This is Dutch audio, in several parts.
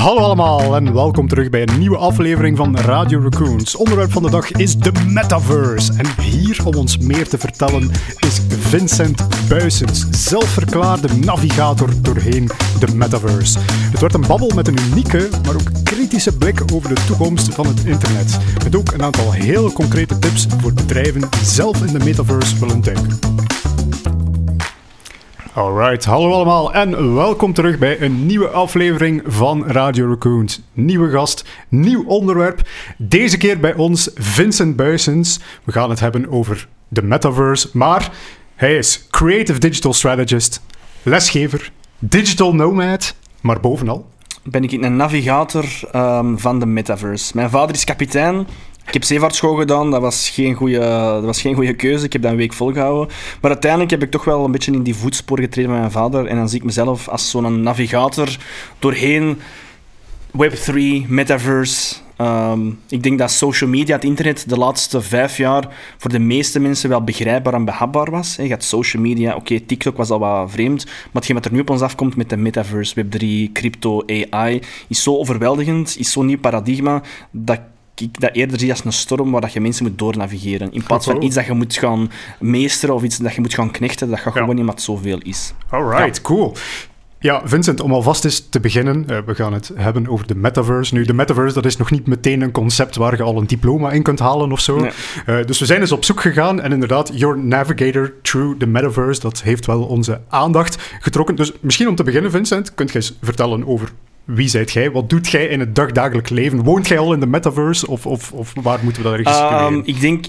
Hallo allemaal en welkom terug bij een nieuwe aflevering van Radio Raccoons. Onderwerp van de dag is de Metaverse. En hier om ons meer te vertellen is Vincent Buisens, zelfverklaarde navigator doorheen de Metaverse. Het wordt een babbel met een unieke, maar ook kritische blik over de toekomst van het internet. Met ook een aantal heel concrete tips voor bedrijven die zelf in de Metaverse willen duiken. Alright, hallo allemaal en welkom terug bij een nieuwe aflevering van Radio Raccoons. Nieuwe gast, nieuw onderwerp. Deze keer bij ons Vincent Buisens. We gaan het hebben over de metaverse, maar hij is creative digital strategist, lesgever, digital nomad, maar bovenal ben ik een navigator um, van de metaverse. Mijn vader is kapitein ik heb zeevaartschool gedaan, dat was, geen goede, dat was geen goede keuze. Ik heb dat een week volgehouden. Maar uiteindelijk heb ik toch wel een beetje in die voetsporen getreden met mijn vader. En dan zie ik mezelf als zo'n navigator doorheen Web3, Metaverse. Ehm, ik denk dat social media, het internet, de laatste vijf jaar voor de meeste mensen wel begrijpbaar en behapbaar was. Je had social media, oké, TikTok was al wat vreemd, maar hetgeen wat er nu op ons afkomt met de metaverse, Web3, crypto, AI, is zo overweldigend, is zo'n nieuw paradigma, dat ik dat eerder zie als een storm waar dat je mensen moet doornavigeren. In plaats van iets dat je moet gaan meesteren of iets dat je moet gaan knechten, dat gaat gewoon niet wat zoveel is. Alright, cool. Ja, Vincent, om alvast eens te beginnen, uh, we gaan het hebben over de metaverse. Nu, de metaverse, dat is nog niet meteen een concept waar je al een diploma in kunt halen of zo. Uh, dus we zijn eens op zoek gegaan en inderdaad, Your Navigator Through the Metaverse, dat heeft wel onze aandacht getrokken. Dus misschien om te beginnen, Vincent, kunt je eens vertellen over wie zijt jij? Wat doet jij in het dagdagelijk leven? Woont jij al in de metaverse of, of, of waar moeten we dat registreren? Um, ik denk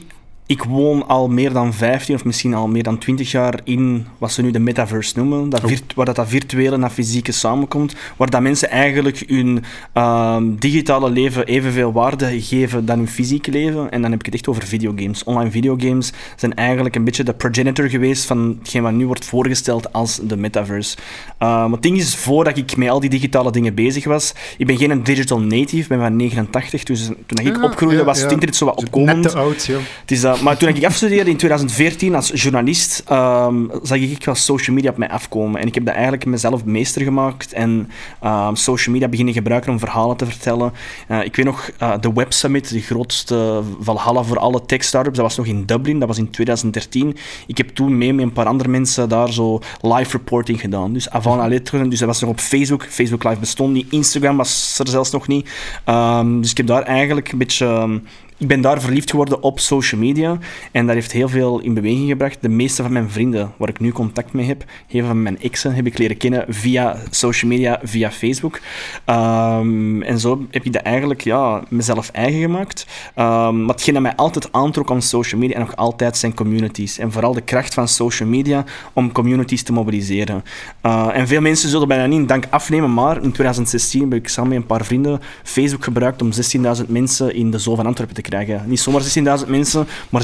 ik woon al meer dan 15 of misschien al meer dan 20 jaar in wat ze nu de metaverse noemen. Dat oh. Waar dat, dat virtuele en fysieke samenkomt. Waar dat mensen eigenlijk hun um, digitale leven evenveel waarde geven dan hun fysieke leven. En dan heb ik het echt over videogames. Online videogames zijn eigenlijk een beetje de progenitor geweest van hetgeen wat nu wordt voorgesteld als de metaverse. Um, het ding is, voordat ik met al die digitale dingen bezig was, ik ben geen digital native, ik ben van 89. Dus toen ik opgroeide was het internet zo wat opkomend. Net te oud, ja. Het is, uh, maar toen ik afstudeerde in 2014 als journalist, um, zag ik wel social media op mij afkomen. En ik heb dat eigenlijk mezelf meester gemaakt en um, social media beginnen gebruiken om verhalen te vertellen. Uh, ik weet nog, uh, de Web Summit, de grootste Valhalla voor alle tech-startups, dat was nog in Dublin, dat was in 2013. Ik heb toen mee met een paar andere mensen daar zo live reporting gedaan. Dus avant la lettre, dus dat was nog op Facebook. Facebook Live bestond niet, Instagram was er zelfs nog niet. Um, dus ik heb daar eigenlijk een beetje ik ben daar verliefd geworden op social media. En dat heeft heel veel in beweging gebracht. De meeste van mijn vrienden, waar ik nu contact mee heb, heel van mijn exen, heb ik leren kennen via social media, via Facebook. Um, en zo heb ik dat eigenlijk ja, mezelf eigen gemaakt. Um, mij altijd aantrok aan social media en nog altijd zijn communities. En vooral de kracht van social media om communities te mobiliseren. Uh, en veel mensen zullen bijna niet dank afnemen, maar in 2016 heb ik samen met een paar vrienden Facebook gebruikt om 16.000 mensen in de Zoo van Antwerpen te krijgen Niet zomaar 16.000 mensen, maar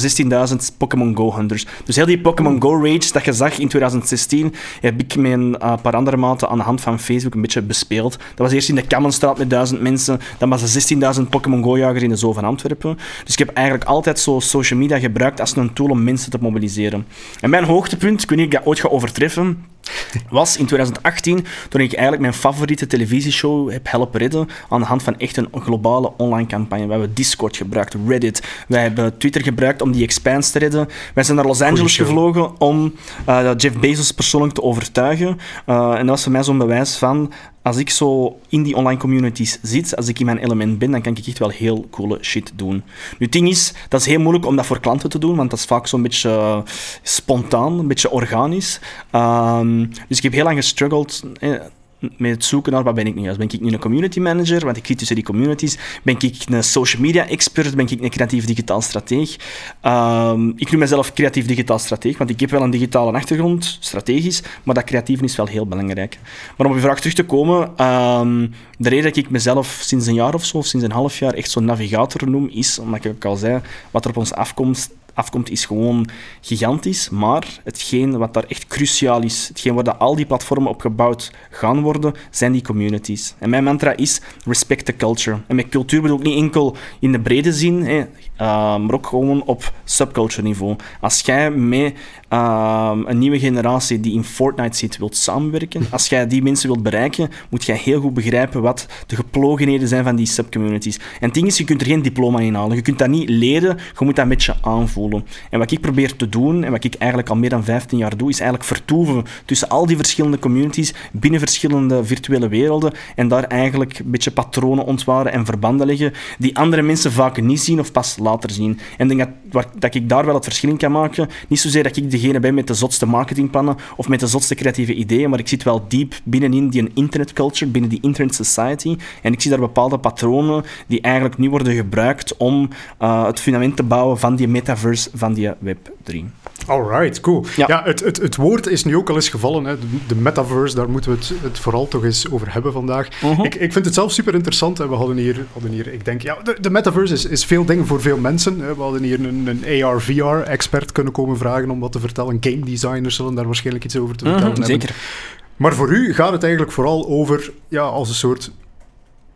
16.000 Pokémon Go-hunters. Dus heel die Pokémon Go-rage dat je zag in 2016, heb ik met een uh, paar andere maten aan de hand van Facebook een beetje bespeeld. Dat was eerst in de Kammenstraat met duizend mensen, dan was er 16.000 Pokémon Go-jagers in de Zoo van Antwerpen. Dus ik heb eigenlijk altijd zo social media gebruikt als een tool om mensen te mobiliseren. En mijn hoogtepunt, ik weet ik dat ooit ga overtreffen, was in 2018, toen ik eigenlijk mijn favoriete televisieshow heb helpen redden aan de hand van echt een globale online campagne. We hebben Discord gebruikt, Reddit, wij hebben Twitter gebruikt om die expanse te redden. Wij zijn naar Los Angeles gevlogen om uh, Jeff Bezos persoonlijk te overtuigen. Uh, en dat was voor mij zo'n bewijs van als ik zo in die online communities zit, als ik in mijn element ben, dan kan ik echt wel heel coole shit doen. Nu, het ding is, dat is heel moeilijk om dat voor klanten te doen, want dat is vaak zo'n beetje uh, spontaan, een beetje organisch. Um, dus ik heb heel lang gestruggeld. Eh, met het zoeken naar wat ben ik nu. Ben ik nu een community manager, want ik zit tussen die communities. Ben ik een social media expert? Ben ik een creatief digitaal strateeg? Um, ik noem mezelf creatief digitaal strateeg, want ik heb wel een digitale achtergrond, strategisch, maar dat creatief is wel heel belangrijk. Maar om op je vraag terug te komen, um, de reden dat ik mezelf sinds een jaar of zo, of sinds een half jaar, echt zo'n navigator noem, is, omdat ik ook al zei, wat er op ons afkomt, afkomt, is gewoon gigantisch. Maar hetgeen wat daar echt cruciaal is, hetgeen waar al die platformen op gebouwd gaan worden, zijn die communities. En mijn mantra is respect the culture. En met cultuur bedoel ik niet enkel in de brede zin, hè, uh, maar ook gewoon op subculture niveau. Als jij met uh, een nieuwe generatie die in Fortnite zit wilt samenwerken, als jij die mensen wilt bereiken, moet jij heel goed begrijpen wat de geplogenheden zijn van die subcommunities. En het ding is, je kunt er geen diploma in halen. Je kunt dat niet leren, je moet dat een beetje aanvoelen. En wat ik probeer te doen, en wat ik eigenlijk al meer dan 15 jaar doe, is eigenlijk vertoeven tussen al die verschillende communities binnen verschillende virtuele werelden en daar eigenlijk een beetje patronen ontwaren en verbanden leggen die andere mensen vaak niet zien of pas later zien. En denk dat, dat ik daar wel het verschil in kan maken. Niet zozeer dat ik degene ben met de zotste marketingplannen of met de zotste creatieve ideeën, maar ik zit wel diep binnenin die internetculture, binnen die internet society. En ik zie daar bepaalde patronen die eigenlijk nu worden gebruikt om uh, het fundament te bouwen van die metaverse, van die Web3. Alright, cool. Ja, het, het, het woord is nu ook al eens gevallen. Hè. De, de metaverse, daar moeten we het, het, vooral toch eens over hebben vandaag. -huh. ik, ik vind het zelf super interessant. Hè. We hadden hier, hadden hier, ik denk, ja, de, de metaverse is, is veel dingen voor veel mensen. Hè. We hadden hier een, een AR-VR-expert kunnen komen vragen om wat te vertellen. Game designers zullen daar waarschijnlijk iets over te vertellen uh -huh, Zeker. Maar voor u gaat het eigenlijk vooral over, ja, als een soort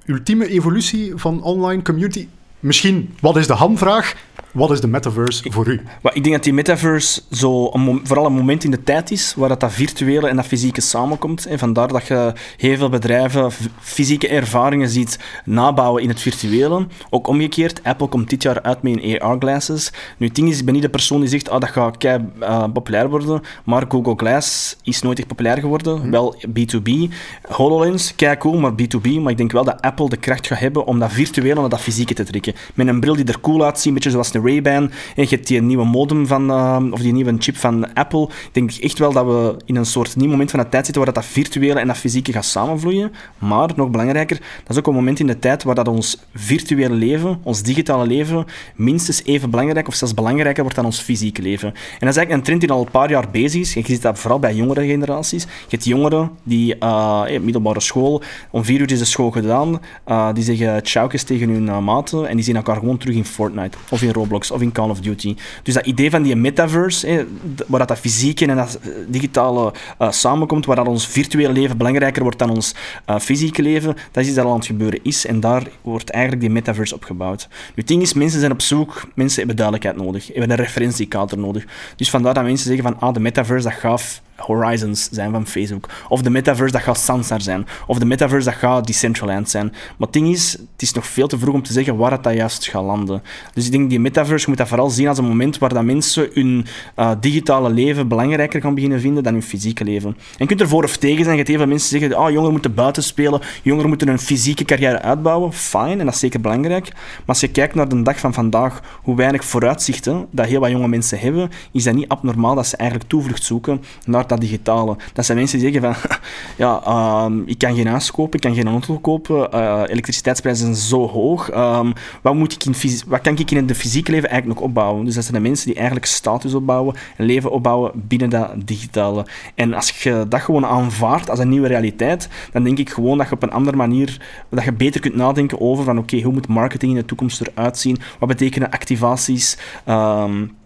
ultieme evolutie van online community. Misschien, wat is de hamvraag? Wat is de metaverse voor u? Maar ik denk dat die metaverse zo een vooral een moment in de tijd is waar dat, dat virtuele en dat fysieke samenkomt. En vandaar dat je heel veel bedrijven fysieke ervaringen ziet nabouwen in het virtuele. Ook omgekeerd, Apple komt dit jaar uit met een AR-glasses. Nu, het ding is, ik ben niet de persoon die zegt, oh, dat gaat kei uh, populair worden, maar Google Glass is nooit echt populair geworden. Hmm. Wel B2B. HoloLens, kei cool, maar B2B. Maar ik denk wel dat Apple de kracht gaat hebben om dat virtuele naar dat fysieke te trekken. Met een bril die er cool uitziet, een beetje zoals een Ray-Ban. En je hebt die nieuwe modem van, uh, of die nieuwe chip van Apple. Ik denk echt wel dat we in een soort nieuw moment van de tijd zitten waar dat, dat virtuele en dat fysieke gaat samenvloeien. Maar, nog belangrijker, dat is ook een moment in de tijd waar dat ons virtuele leven, ons digitale leven, minstens even belangrijk of zelfs belangrijker wordt dan ons fysieke leven. En dat is eigenlijk een trend die al een paar jaar bezig is. Je ziet dat vooral bij jongere generaties. Je hebt jongeren die uh, middelbare school, om vier uur is de school gedaan, uh, die zeggen tjaukes tegen hun uh, maten en zien elkaar gewoon terug in Fortnite of in Roblox of in Call of Duty. Dus dat idee van die metaverse, hè, waar dat, dat fysieke en dat digitale uh, samenkomt, waar dat ons virtuele leven belangrijker wordt dan ons uh, fysieke leven, dat is iets dat al aan het gebeuren is. En daar wordt eigenlijk die metaverse op gebouwd. Nu, het ding is, mensen zijn op zoek, mensen hebben duidelijkheid nodig, hebben een referentiekader nodig. Dus vandaar dat mensen zeggen van, ah, de metaverse, dat gaaf Horizons zijn van Facebook. Of de metaverse, dat gaat Sansar zijn. Of de metaverse, dat gaat Decentraland zijn. Maar het ding is, het is nog veel te vroeg om te zeggen waar het dat juist gaat landen. Dus ik denk, die metaverse, moet dat vooral zien als een moment waar dat mensen hun uh, digitale leven belangrijker gaan beginnen vinden dan hun fysieke leven. En je kunt er voor of tegen zijn. Je hebt heel mensen zeggen, oh, jongeren moeten buiten spelen, jongeren moeten een fysieke carrière uitbouwen. Fine, en dat is zeker belangrijk. Maar als je kijkt naar de dag van vandaag, hoe weinig vooruitzichten dat heel wat jonge mensen hebben, is dat niet abnormaal dat ze eigenlijk toevlucht zoeken naar dat digitale. Dat zijn mensen die zeggen van, ja, um, ik kan geen huis kopen, ik kan geen auto kopen, uh, elektriciteitsprijzen zijn zo hoog. Um, wat, moet ik in wat kan ik in het fysieke leven eigenlijk nog opbouwen? Dus dat zijn de mensen die eigenlijk status opbouwen, een leven opbouwen binnen dat digitale. En als je dat gewoon aanvaardt als een nieuwe realiteit, dan denk ik gewoon dat je op een andere manier, dat je beter kunt nadenken over van, oké, hoe moet marketing in de toekomst eruit zien? Wat betekenen activaties? Um,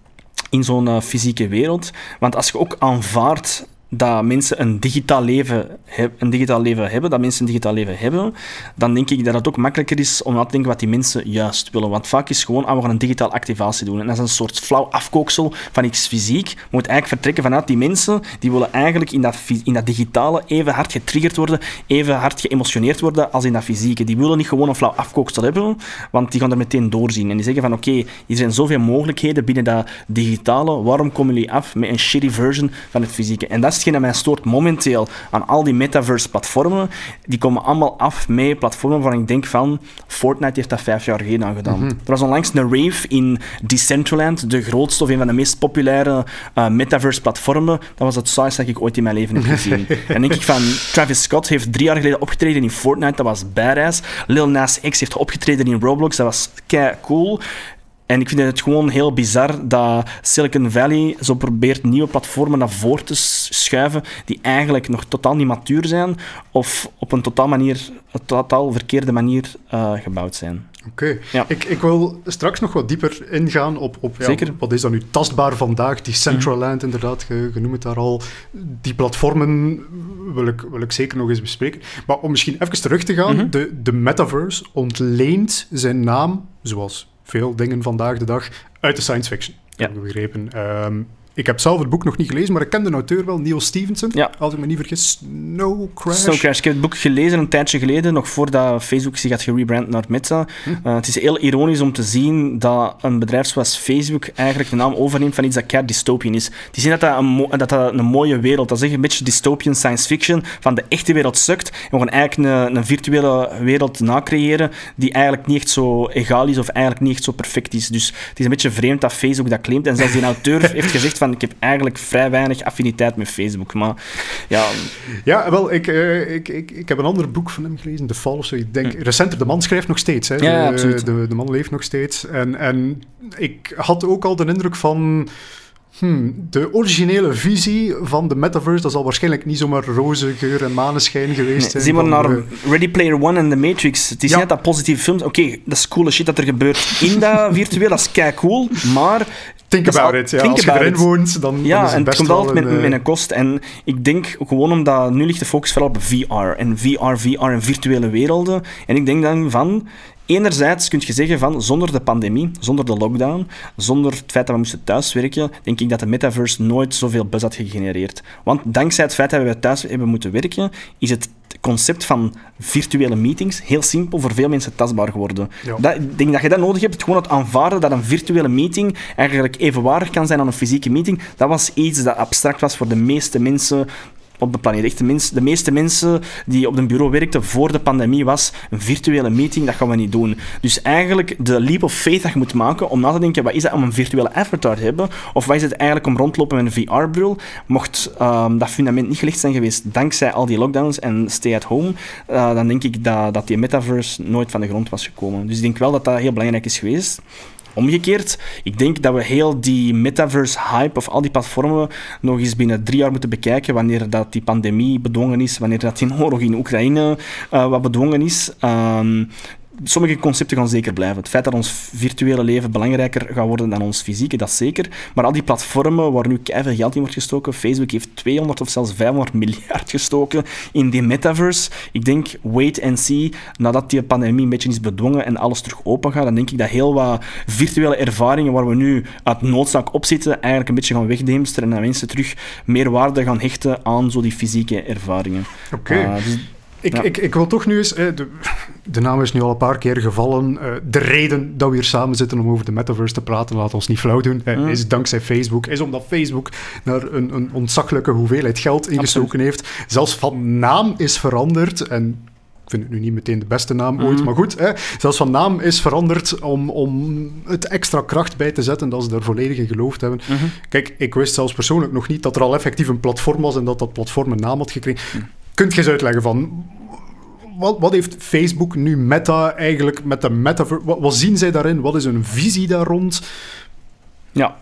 in zo'n uh, fysieke wereld. Want als je ook aanvaardt dat mensen een digitaal, leven een digitaal leven hebben, dat mensen een digitaal leven hebben, dan denk ik dat het ook makkelijker is om na te denken wat die mensen juist willen. Want vaak is gewoon, ah, we gaan een digitale activatie doen. En dat is een soort flauw afkooksel van iets fysiek. Je moet eigenlijk vertrekken vanuit die mensen, die willen eigenlijk in dat, in dat digitale even hard getriggerd worden, even hard geëmotioneerd worden als in dat fysieke. Die willen niet gewoon een flauw afkooksel hebben, want die gaan er meteen doorzien. En die zeggen van, oké, er zijn zoveel mogelijkheden binnen dat digitale, waarom komen jullie af met een shitty version van het fysieke? En dat is hetgeen dat mij stoort momenteel aan al die metaverse-platformen. Die komen allemaal af met platformen waarvan ik denk van... Fortnite heeft dat vijf jaar geleden aan gedaan. Mm -hmm. Er was onlangs een rave in Decentraland, de grootste of een van de meest populaire uh, metaverse-platformen. Dat was het saaiste dat ik ooit in mijn leven heb gezien. en denk ik van... Travis Scott heeft drie jaar geleden opgetreden in Fortnite, dat was badass. Lil Nas X heeft opgetreden in Roblox, dat was kei cool. En ik vind het gewoon heel bizar dat Silicon Valley zo probeert nieuwe platformen naar voren te schuiven die eigenlijk nog totaal niet matuur zijn of op een totaal, manier, een totaal verkeerde manier uh, gebouwd zijn. Oké. Ik, ik wil straks nog wat dieper ingaan op, op ja, wat is dan nu tastbaar vandaag, die Central Land inderdaad, noemt het daar al. Die platformen wil ik, wil ik zeker nog eens bespreken. Maar om misschien even terug te gaan, mhm. de, de metaverse ontleent zijn naam, zoals veel dingen vandaag de dag, uit de science fiction. Ja. Begrepen. Ehm, ik heb zelf het boek nog niet gelezen, maar ik ken de auteur wel, Neil Stevenson. Ja. Als ik me niet vergis, Snow Crash. Snow Crash. Ik heb het boek gelezen een tijdje geleden, nog voordat Facebook zich had gerebrand naar Meta. Hm. Uh, het is heel ironisch om te zien dat een bedrijf zoals Facebook eigenlijk de naam overneemt van iets dat keihard dystopian is. Die zien dat dat een, dat dat een mooie wereld, dat is een beetje dystopian science fiction, van de echte wereld sukt. En we gaan eigenlijk een, een virtuele wereld nacreëren die eigenlijk niet echt zo egaal is of eigenlijk niet echt zo perfect is. Dus het is een beetje vreemd dat Facebook dat claimt. En zelfs die auteur heeft gezegd van ik heb eigenlijk vrij weinig affiniteit met Facebook. Maar ja... Ja, wel, ik, uh, ik, ik, ik heb een ander boek van hem gelezen, The Fall of zo. Ik denk, hm. recenter, de man schrijft nog steeds. Hè. Ja, de, absoluut. De, de man leeft nog steeds. En, en ik had ook al de indruk van... Hmm, de originele visie van de metaverse, dat zal waarschijnlijk niet zomaar roze geur en maneschijn geweest zijn. Zie maar naar Ready Player One en The Matrix. Het is ja. net dat positieve films. Oké, dat is coole shit dat er gebeurt in dat virtueel, dat is kei cool, maar Think about it. Ja, als je erin woont, dan, ja, dan is het best komt altijd met, met, een kost. En ik denk gewoon omdat nu ligt de focus vooral op VR. En VR, VR en virtuele werelden. En ik denk dan van... Enerzijds kun je zeggen van zonder de pandemie, zonder de lockdown, zonder het feit dat we moesten thuiswerken, denk ik dat de metaverse nooit zoveel buzz had gegenereerd. Want dankzij het feit dat we thuis hebben moeten werken, is het concept van virtuele meetings heel simpel voor veel mensen tastbaar geworden. Dat, ik denk dat je dat nodig hebt, gewoon het aanvaarden dat een virtuele meeting eigenlijk evenwaardig kan zijn aan een fysieke meeting. Dat was iets dat abstract was voor de meeste mensen op de planeet. De, de meeste mensen die op een bureau werkten voor de pandemie was een virtuele meeting, dat gaan we niet doen. Dus eigenlijk de leap of faith dat je moet maken om na te denken, wat is dat om een virtuele avatar te hebben? Of wat is het eigenlijk om rondlopen met een VR-bril? Mocht um, dat fundament niet gelegd zijn geweest dankzij al die lockdowns en stay at home, uh, dan denk ik dat, dat die metaverse nooit van de grond was gekomen. Dus ik denk wel dat dat heel belangrijk is geweest. Omgekeerd, ik denk dat we heel die metaverse-hype of al die platformen nog eens binnen drie jaar moeten bekijken wanneer dat die pandemie bedwongen is, wanneer dat die oorlog in Oekraïne uh, wat bedwongen is. Um, sommige concepten gaan zeker blijven. Het feit dat ons virtuele leven belangrijker gaat worden dan ons fysieke, dat zeker. Maar al die platformen waar nu keihard geld in wordt gestoken, Facebook heeft 200 of zelfs 500 miljard gestoken in die metaverse. Ik denk, wait and see, nadat die pandemie een beetje is bedwongen en alles terug open gaat, dan denk ik dat heel wat virtuele ervaringen waar we nu uit noodzaak op zitten, eigenlijk een beetje gaan wegdeemsteren en dat mensen terug meer waarde gaan hechten aan zo die fysieke ervaringen. Oké. Uh, ik, ik, ik wil toch nu eens, de, de, naam is nu al een paar keer gevallen. Eh, de reden dat we hier samen zitten om over de metaverse te praten, laat ons niet flauw doen, is dankzij Facebook. Is omdat Facebook daar een, een ontzaglijke hoeveelheid geld ingestoken heeft. Zelfs van naam is veranderd. En ik vind het nu niet meteen de beste naam ooit, mhm. maar goed. Hè, zelfs van naam is veranderd om, om het extra kracht bij te zetten dat ze daar volledig in geloofd hebben. Mhm. Kijk, ik wist zelfs persoonlijk nog niet dat er al effectief een platform was en dat dat platform een naam had gekregen. Mhm. Kunt je eens uitleggen van wat, wat, heeft Facebook nu Meta eigenlijk met de metaverse? Wat, wat, zien zij daarin? Wat is hun visie daar rond? Ja,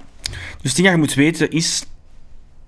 dus die je moet weten is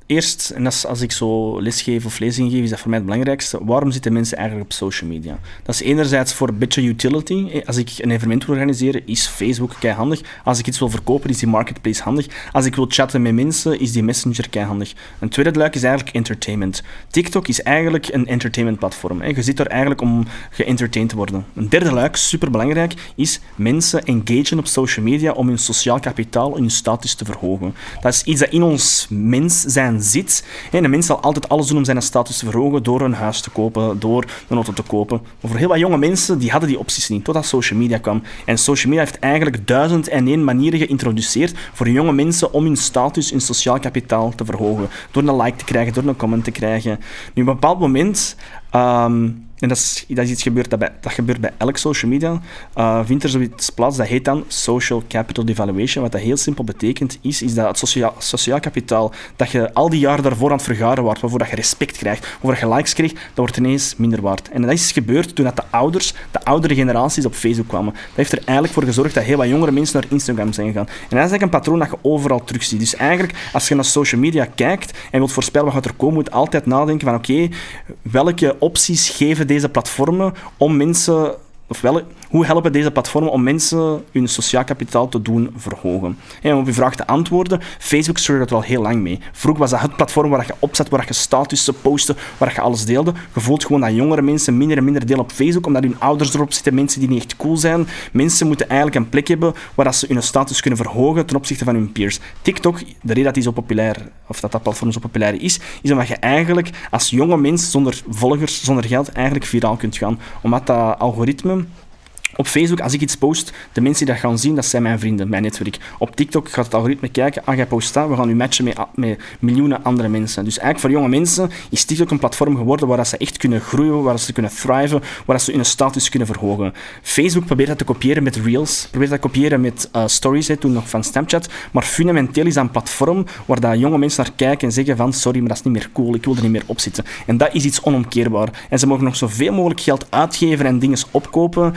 Eerst, en als, ik zo lesgeef of lezingen geef, is dat voor mij het belangrijkste. Waarom zitten mensen eigenlijk op social media? Dat is enerzijds voor een utility. Eh, als ik een evenement wil organiseren, is Facebook handig. Als ik iets wil verkopen, is die marketplace handig. Als ik wil chatten met mensen, is die messenger handig. Een tweede luik is eigenlijk entertainment. TikTok is eigenlijk een entertainment platform. Je zit er eigenlijk om geëntertained te worden. Een derde luik, superbelangrijk, is mensen engagen op social media om hun sociaal kapitaal en hun status te verhogen. Dat is iets dat in ons mens zijn zit. En een mens zal altijd alles doen om zijn status te verhogen door een huis te kopen, door een auto te kopen. Maar voor heel wat jonge mensen, die hadden die opties niet, totdat social media kwam. En social media heeft eigenlijk duizend en één manieren geïntroduceerd voor jonge mensen om hun status, hun sociaal kapitaal te verhogen. Door een like te krijgen, door een comment te krijgen. Nu, op een bepaald moment... Ehm, en dat is, dat iets gebeurd dat, gebeurt bij elk social media. Uh, vindt er zoiets plaats, dat heet dan social capital devaluation. Wat dat heel simpel betekent, is, is dat het sociaal, sociaal kapitaal dat je al die jaren daarvoor aan het vergaren wordt, waarvoor dat je respect krijgt, waarvoor je likes kreeg, dat wordt ineens minder waard. En dat is gebeurd toen dat de ouders, de oudere generaties op Facebook kwamen. Dat heeft er eigenlijk voor gezorgd dat heel wat jongere mensen naar Instagram zijn gegaan. En dat is eigenlijk een patroon dat je overal terugziet. Dus eigenlijk, als je naar social media kijkt en wilt voorspellen wat er komen, moet je altijd nadenken van oké, welke opties geven deze platformen om mensen ofwel, hoe helpen deze platformen om mensen hun sociaal kapitaal te doen verhogen? En om op je vraag te antwoorden, Facebook zorgt er al heel lang mee. Vroeger was dat het platform waar je opzet, waar je statussen postte, waar je alles deelde. Je voelt gewoon dat jongere mensen minder en minder delen op Facebook, omdat hun ouders erop zitten, mensen die niet echt cool zijn. Mensen moeten eigenlijk een plek hebben waar ze hun status kunnen verhogen ten opzichte van hun peers. TikTok, de reden dat die zo populair, of dat dat platform zo populair is, is omdat je eigenlijk als jonge mens zonder volgers, zonder geld, eigenlijk viraal kunt gaan. Omdat dat algoritme op Facebook, als ik iets post, de mensen die dat gaan zien, dat zijn mijn vrienden, mijn netwerk. Op TikTok gaat het algoritme kijken, ah, jij post we gaan u matchen met, met miljoenen andere mensen. Dus eigenlijk voor jonge mensen is TikTok een platform geworden waar ze echt kunnen groeien, waar ze kunnen thriven, waar ze hun status kunnen verhogen. Facebook probeert dat te kopiëren met Reels, probeert dat te kopiëren met uh, Stories, toen nog van Snapchat, maar fundamenteel is dat een platform waar dat jonge mensen naar kijken en zeggen van, sorry, maar dat is niet meer cool, ik wil er niet meer op zitten. En dat is iets onomkeerbaar. En ze mogen nog zoveel mogelijk geld uitgeven en dingen opkopen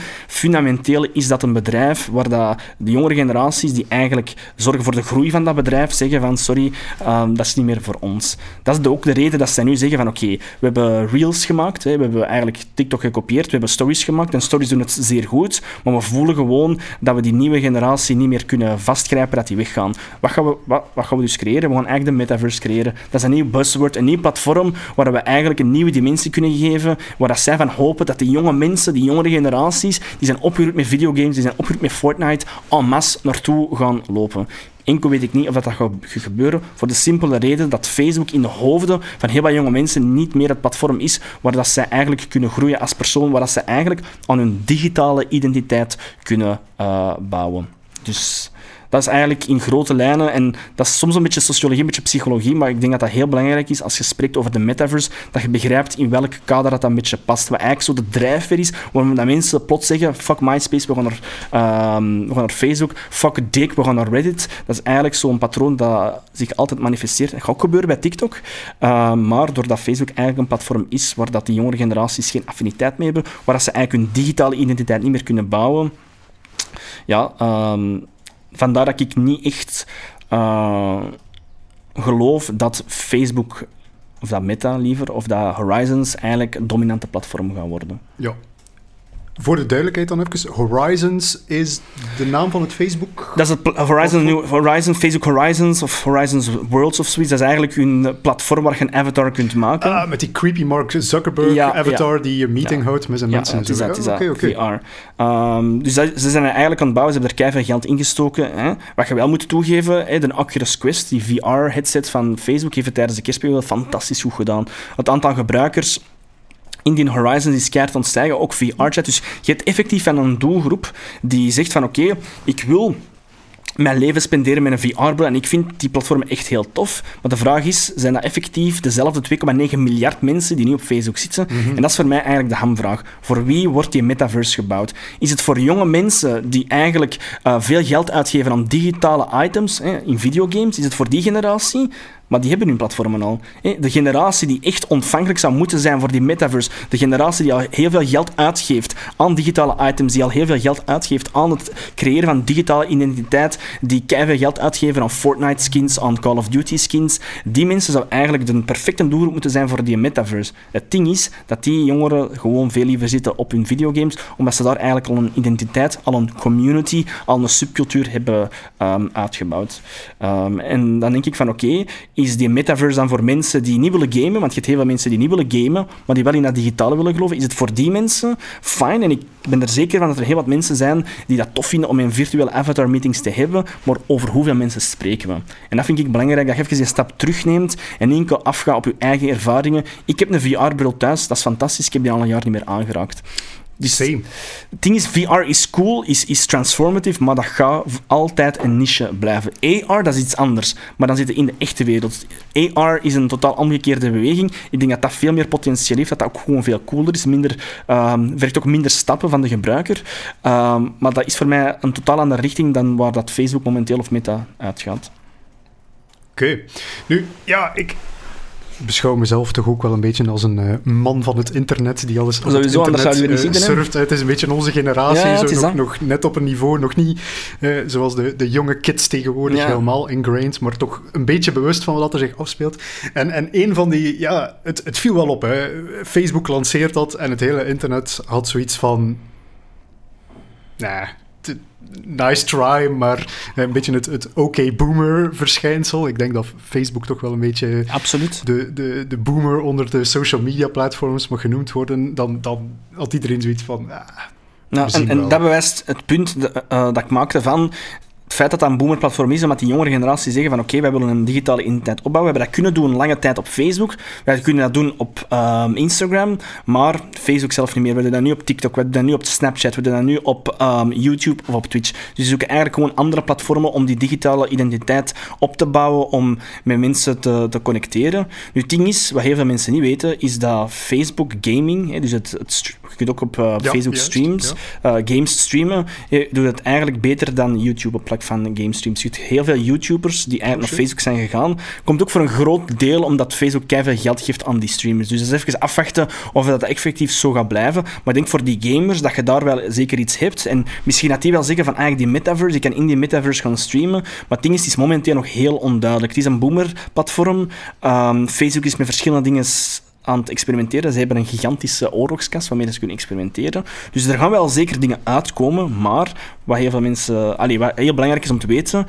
fundamenteel is dat een bedrijf waar dat de jongere generaties die eigenlijk zorgen voor de groei van dat bedrijf zeggen van sorry, um, dat is niet meer voor ons. Dat is ook de reden dat zij nu zeggen van oké, we hebben reels gemaakt, hè, we hebben eigenlijk TikTok gekopieerd, we hebben stories gemaakt en stories doen het zeer goed, maar we voelen gewoon dat we die nieuwe generatie niet meer kunnen vastgrijpen, dat die weggaan. Wat gaan we, wat, wat gaan we dus creëren? We gaan eigenlijk de metaverse creëren. Dat is een nieuw buzzword, een nieuw platform waar we eigenlijk een nieuwe dimensie kunnen geven, waar dat zij van hopen dat die jonge mensen, die jongere generaties, die zijn opgegroeid met videogames, die zijn opgegroeid met Fortnite, en masse naartoe gaan lopen. Enkel weet ik niet of dat, gaat gebeuren, voor de simpele reden dat Facebook in de hoofden van heel wat jonge mensen niet meer het platform is waar dat zij eigenlijk kunnen groeien als persoon, waar dat zij eigenlijk aan hun digitale identiteit kunnen uh, bouwen. Dus dat is eigenlijk in grote lijnen, en dat is soms een beetje sociologie, een beetje psychologie, maar ik denk dat dat heel belangrijk is als je spreekt over de metaverse, dat je begrijpt in welk kader dat een beetje past. Wat eigenlijk zo de drijfveer is, waarom dat mensen plots zeggen, fuck MySpace, we gaan naar, uh, we gaan naar Facebook, fuck Dick, we gaan naar Reddit. Dat is eigenlijk zo'n patroon dat zich altijd manifesteert. Dat gaat ook gebeuren bij TikTok, uh, maar doordat Facebook eigenlijk een platform is waar dat die jongere generaties geen affiniteit mee hebben, waar dat ze eigenlijk hun digitale identiteit niet meer kunnen bouwen, ja, um, vandaar dat ik niet echt uh, geloof dat Facebook, of dat Meta liever, of dat Horizons eigenlijk een dominante platform gaan worden. Ja, voor de duidelijkheid dan even, Horizons is de naam van het Facebook? Dat is het Horizon, New, Horizon, Facebook Horizons of Horizons Worlds of zoiets. Dat is eigenlijk een platform waar je een avatar kunt maken. Ah, met die creepy Mark Zuckerberg avatar die je meeting houdt met zijn mensen. Ja, het is dat, het is dat, VR. Um, dus dat, ze zijn eigenlijk aan het bouwen, ze hebben er keihard geld ingestoken. Hè. Wat je wel moet toegeven, hè, de Oculus Quest, die VR-headset van Facebook, heeft het tijdens de kerstperiode fantastisch goed gedaan. Het aantal gebruikers Indian Horizons is keihard aan het stijgen, ook VR-chat. Dus je hebt effectief van een doelgroep die zegt van oké, ik wil mijn leven spenderen met een VR-bril. En ik vind die platformen echt heel tof. Maar de vraag is, zijn dat effectief dezelfde 2,9 miljard mensen die nu op Facebook zitten? Mhm. En dat is voor mij eigenlijk de hamvraag. Voor wie wordt die metaverse gebouwd? Is het voor jonge mensen die eigenlijk uh, veel geld uitgeven aan digitale items hè, in videogames? Is het voor die generatie? Maar die hebben hun platformen al. De generatie die echt ontvankelijk zou moeten zijn voor die metaverse, de generatie die al heel veel geld uitgeeft aan digitale items, die al heel veel geld uitgeeft aan het creëren van digitale identiteit, die keihard geld uitgeven aan Fortnite skins, aan Call of Duty skins, die mensen zou eigenlijk de perfecte doelgroep moeten zijn voor die metaverse. Het ding is dat die jongeren gewoon veel liever zitten op hun videogames, omdat ze daar eigenlijk al een identiteit, al een community, al een subcultuur hebben um, uitgebouwd. Um, en dan denk ik van oké, is die metaverse dan voor mensen die niet willen gamen? Want je hebt heel veel mensen die niet willen gamen, maar die wel in dat digitale willen geloven. Is het voor die mensen fijn? En ik ben er zeker van dat er heel wat mensen zijn die dat tof vinden om in virtuele avatar meetings te hebben, maar over hoeveel mensen spreken we? En dat vind ik belangrijk, dat je even een stap terugneemt en enkel afgaat op je eigen ervaringen. Ik heb een VR-bril thuis, dat is fantastisch, ik heb die al een jaar niet meer aangeraakt. Dus Same. Het ding is, VR is cool, is, is transformative, maar dat gaat altijd een niche blijven. AR, dat is iets anders, maar dan zit je in de echte wereld. AR is een totaal omgekeerde beweging. Ik denk dat dat veel meer potentieel heeft, dat dat ook gewoon veel cooler is, minder, um, vergt ook minder stappen van de gebruiker. Um, maar dat is voor mij een totaal andere richting dan waar dat Facebook momenteel of Meta uitgaat. Oké. Nu, ja, ik, beschouw mezelf toch ook wel een beetje als een uh, man van het internet die alles op Sowieso, het internet uh, uh, surft. Het is een beetje onze generatie, ja, zo nog, nog, net op een niveau, nog niet zoals de, de jonge kids tegenwoordig, ja. helemaal ingrained, maar toch een beetje bewust van wat er zich afspeelt. En, en een van die, ja, het, het viel wel op. Hè. Facebook lanceert dat en het hele internet had zoiets van nah, nice try, maar een beetje het, het oké-boomer verschijnsel. Ik denk dat Facebook toch wel een beetje Absoluut. De, de, de boomer onder de social media platforms mag genoemd worden. Dan, dan had iedereen zoiets van... Ah, nou, en, en dat bewijst het punt uh, dat ik maakte van het feit dat dat een boomerplatform is, omdat die jongere generatie zeggen van oké, wij willen een digitale identiteit opbouwen. We hebben dat kunnen doen lange tijd op Facebook. Wij kunnen dat doen op um, Instagram, maar Facebook zelf niet meer. We doen dat nu op TikTok, we doen dat nu op Snapchat, we doen dat nu op um, YouTube of op Twitch. Dus we zoeken eigenlijk gewoon andere platformen om die digitale identiteit op te bouwen, om met mensen te, te connecteren. Nu, het ding is, wat heel veel mensen niet weten, is dat Facebook gaming, hè, dus het, het, je kunt ook op uh, ja, Facebook juist, streams, ja. uh, games streamen, je doet het eigenlijk beter dan YouTube op van gamestreams. Je ziet heel veel YouTubers die eigenlijk naar Facebook zijn gegaan. Komt ook voor een groot deel omdat Facebook keihard geld geeft aan die streamers. Dus dat is even afwachten of dat effectief zo gaat blijven. Maar ik denk voor die gamers dat je daar wel zeker iets hebt. En misschien dat die wel zeggen van eigenlijk die metaverse, je kan in die metaverse gaan streamen. Maar het ding is, het is momenteel nog heel onduidelijk. Het is een boomer-platform. Um, Facebook is met verschillende dingen aan het experimenteren. Ze hebben een gigantische oorlogskast waarmee ze kunnen experimenteren. Dus er gaan wel zeker dingen uitkomen, maar wat heel veel mensen... Allee, wat heel belangrijk is om te weten,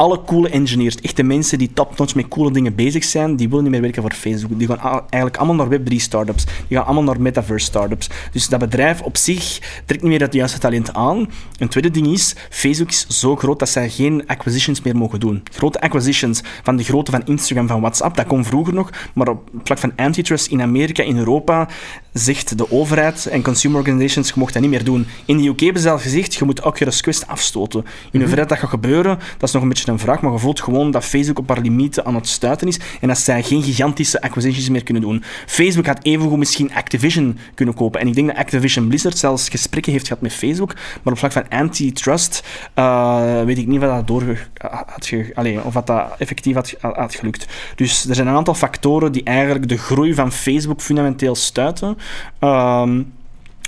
alle coole engineers, echte mensen die top-notch met coole dingen bezig zijn, die willen niet meer werken voor Facebook. Die gaan eigenlijk allemaal naar Web3 startups. Die gaan allemaal naar Metaverse startups. Dus dat bedrijf op zich trekt niet meer het juiste talent aan. Een tweede ding is, Facebook is zo groot dat zij geen acquisitions meer mogen doen. Grote acquisitions van de grootte van Instagram, van WhatsApp, dat kon vroeger nog, maar op vlak van antitrust in Amerika, in Europa, zegt de overheid en consumer organizations, je mocht dat niet meer doen. In de UK hebben ze al gezegd, je moet Oculus Quest afstoten. In hoeverre dat gaat gebeuren, dat is nog een beetje een vraag, maar je voelt gewoon dat Facebook op haar limieten aan het stuiten is en dat zij geen gigantische acquisitions meer kunnen doen. Facebook had evengoed misschien Activision kunnen kopen. En ik denk dat Activision Blizzard zelfs gesprekken heeft gehad met Facebook, maar op vlak van antitrust uh, weet ik niet wat dat door had ge, of wat dat effectief had, had gelukt. Dus er zijn een aantal factoren die eigenlijk de groei van Facebook fundamenteel stuiten. Um,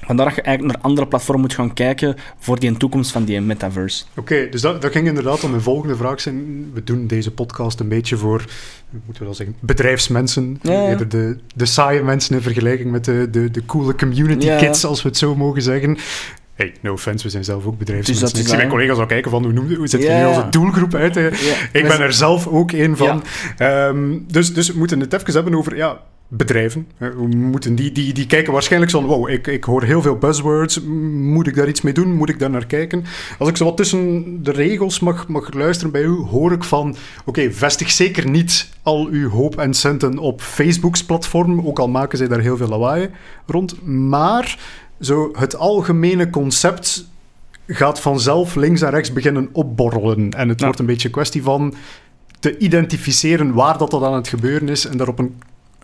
Vandaar dat je eigenlijk naar andere platformen moet gaan kijken voor die toekomst van die metaverse. Oké, dus dat, dat ging inderdaad om mijn volgende vraag zijn. We doen deze podcast een beetje voor, moeten we wel zeggen, bedrijfsmensen. Ja, ja. De, de saaie mensen in vergelijking met de, de, de coole community ja, kids, als we het zo mogen zeggen. Hey, no offense, we zijn zelf ook bedrijfsmensen. Dus ik zie mijn collega's al kijken van hoe, noem, hoe zet je nu onze doelgroep uit? Ik ben er zelf ook een van. Um, dus, dus we moeten het even hebben over... Ja, bedrijven. We moeten die, die, die kijken waarschijnlijk zo wow, ik, ik hoor heel veel buzzwords, moet ik daar iets mee doen, moet ik daar naar kijken? Als ik zo wat tussen de regels mag, mag luisteren bij u, hoor ik van, oké, vestig zeker niet al uw hoop en centen op Facebooks platform, ook al maken zij daar heel veel lawaai rond, maar zo het algemene concept gaat vanzelf links en rechts beginnen opborrelen. En het wordt een beetje een kwestie van te identificeren waar dat, dat aan het gebeuren is en daar op een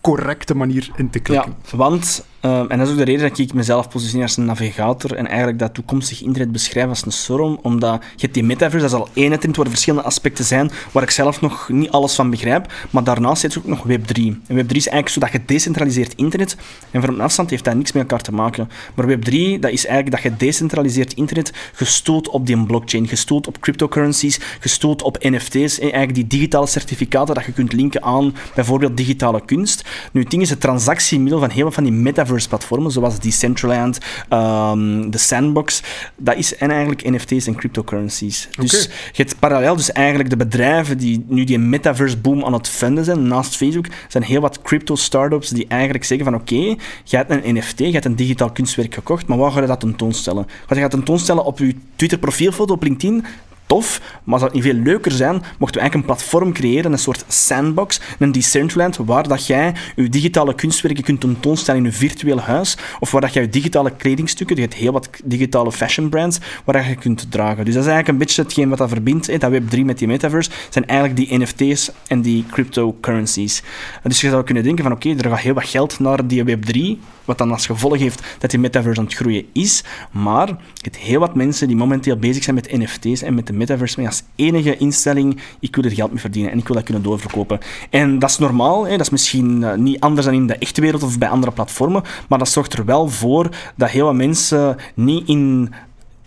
correcte manier in te klikken. Want Ehm, en dat is ook de reden dat ik mezelf positioneer als een navigator en eigenlijk dat toekomstig internet beschrijf als een storm, omdat je hebt die metaverse, dat is al één trend waar er verschillende aspecten zijn waar ik zelf nog niet alles van begrijp, maar daarnaast zit ook nog Web3. En Web3 is eigenlijk zo dat gedecentraliseerd internet en van afstand heeft dat niks met elkaar te maken. Maar Web3, dat is eigenlijk dat gedecentraliseerd internet gestoeld op die blockchain, gestoeld op cryptocurrencies, gestoeld op NFT's, eigenlijk die digitale certificaten dat je kunt linken aan bijvoorbeeld digitale kunst. Nu, het ding is, het transactiemiddel van heel van die metaverse platformen, zoals Decentraland, um, de Sandbox. Dat is en eigenlijk NFT's en cryptocurrencies. Dus je hebt parallel dus eigenlijk de bedrijven die nu die metaverse boom aan het vinden zijn, naast Facebook, zijn heel wat crypto-startups die eigenlijk zeggen van oké, okay, je hebt een NFT, je hebt een digitaal kunstwerk gekocht, maar waar ga je dat tentoonstellen? Ga je dat tentoonstellen op je Twitter profielfoto op LinkedIn? Tof, maar zou het niet veel leuker zijn mochten we eigenlijk een platform creëren, een soort sandbox, een Decentraland, waar dat jij je digitale kunstwerken kunt tentoonstellen in je virtueel huis, of waar dat jij je digitale kledingstukken, je hebt heel wat digitale fashion brands, waar dat je kunt dragen. Dus dat is eigenlijk een beetje hetgeen wat dat verbindt, dat Web3 met die metaverse, zijn eigenlijk die NFT's en die cryptocurrencies. Dus je zou kunnen denken van oké, er gaat heel wat geld naar die Web3, wat dan als gevolg heeft dat die metaverse aan het groeien is, maar je hebt heel wat mensen die momenteel bezig zijn met NFT's en met de metaverse mee als enige instelling, ik wil er geld mee verdienen en ik wil dat kunnen doorverkopen. En dat is normaal, hè? dat is misschien uh, niet anders dan in de echte wereld of bij andere platformen, maar dat zorgt er wel voor dat heel wat mensen niet in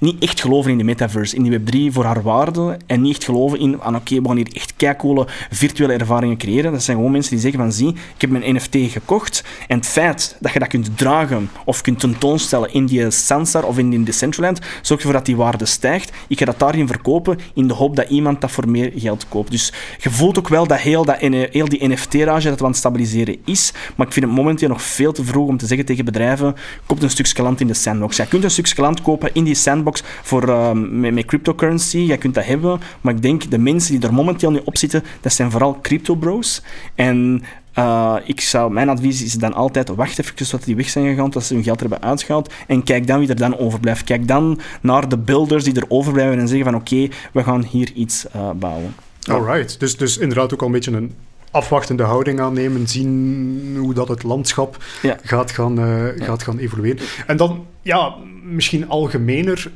niet echt geloven in de metaverse, in die Web3 voor haar waarde en niet echt geloven in van oké, we gaan hier echt keicoole virtuele ervaringen creëren. Dat zijn gewoon mensen die zeggen van zie, ik heb mijn NFT gekocht en het feit dat je dat kunt dragen of kunt tentoonstellen in die Sansar of in die Decentraland, zorgt ervoor dat die waarde stijgt. Ik ga dat daarin verkopen in de hoop dat iemand dat voor meer geld koopt. Dus je voelt ook wel dat heel, dat, heel die NFT-rage dat we aan het stabiliseren is, maar ik vind het momenteel nog veel te vroeg om te zeggen tegen bedrijven, koop een stukje land in de sandbox. Je kunt een stukje land kopen in die sandbox voor, uh, met, met, cryptocurrency. Je kunt dat hebben, maar ik denk de mensen die er momenteel nu op zitten, dat zijn vooral crypto bros. En uh, ik zou, mijn advies is dan altijd, wacht even tot die weg zijn gegaan, tot ze hun geld hebben uitgehaald, en kijk dan wie er dan overblijft. Kijk dan naar de builders die er overblijven en zeggen van oké, we gaan hier iets uh, bouwen. Alright, dus, dus inderdaad ook al een beetje een afwachtende houding aannemen, zien hoe dat het landschap gaat, gaan, uh, gaat gaan evolueren. En dan, ja, misschien algemener,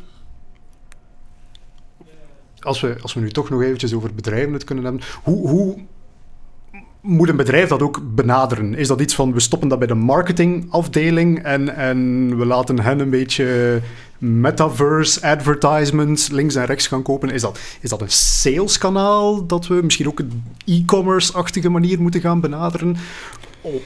als we, als we nu toch nog eventjes over bedrijven het kunnen hebben, hoe, hoe moet een bedrijf dat ook benaderen? Is dat iets van we stoppen dat bij de marketingafdeling en, en we laten hen een beetje metaverse advertisements links en rechts gaan kopen? Is dat, is dat een saleskanaal dat we misschien ook een e-commerce-achtige manier moeten gaan benaderen?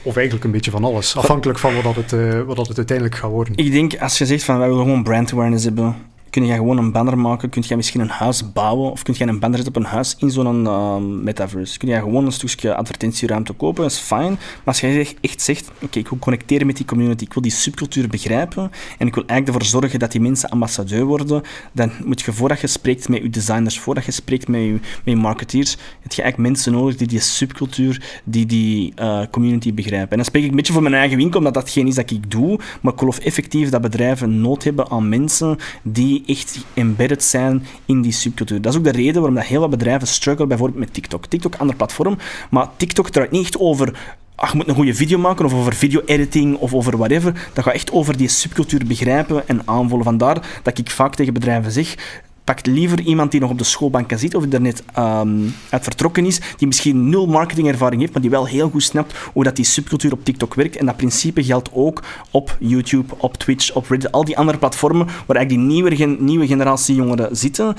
Of eigenlijk een beetje van alles, afhankelijk van wat, dat het, uh, wat dat het uiteindelijk gaat worden. Ik denk, als je zegt van wij willen gewoon brand awareness hebben, kun je gewoon een banner maken, kun je misschien een huis bouwen of kun je een banner zetten op een huis in zo'n uh, metaverse. Kun je gewoon een stukje advertentieruimte kopen, dat is fijn. Maar als jij echt zegt, oké, ik wil connecteren met die community, ik wil die subcultuur begrijpen en ik wil eigenlijk ervoor zorgen dat die mensen ambassadeur worden, dan moet je voordat je spreekt met je designers, voordat je spreekt met je, met marketeers, heb je eigenlijk mensen nodig die die subcultuur, die die uh, community begrijpen. En dan spreek ik een beetje voor mijn eigen winkel, omdat dat geen is dat ik doe, maar ik geloof effectief dat bedrijven nood hebben aan mensen die echt embedded zijn in die subcultuur. Dat is ook de reden waarom dat heel wat bedrijven struggelen, bijvoorbeeld met TikTok. TikTok, ander platform, maar TikTok draait niet echt over ach, moet een goede video maken, of over video-editing, of over whatever. Dat gaat echt over die subcultuur begrijpen en aanvoelen. Vandaar dat ik vaak tegen bedrijven zeg, Pak liever iemand die nog op de schoolbanken zit of die er net um, uit vertrokken is, die misschien nul marketingervaring heeft, maar die wel heel goed snapt hoe dat die subcultuur op TikTok werkt. En dat principe geldt ook op YouTube, op Twitch, op Reddit, al die andere platformen waar eigenlijk die nieuwe, nieuwe generatie jongeren zitten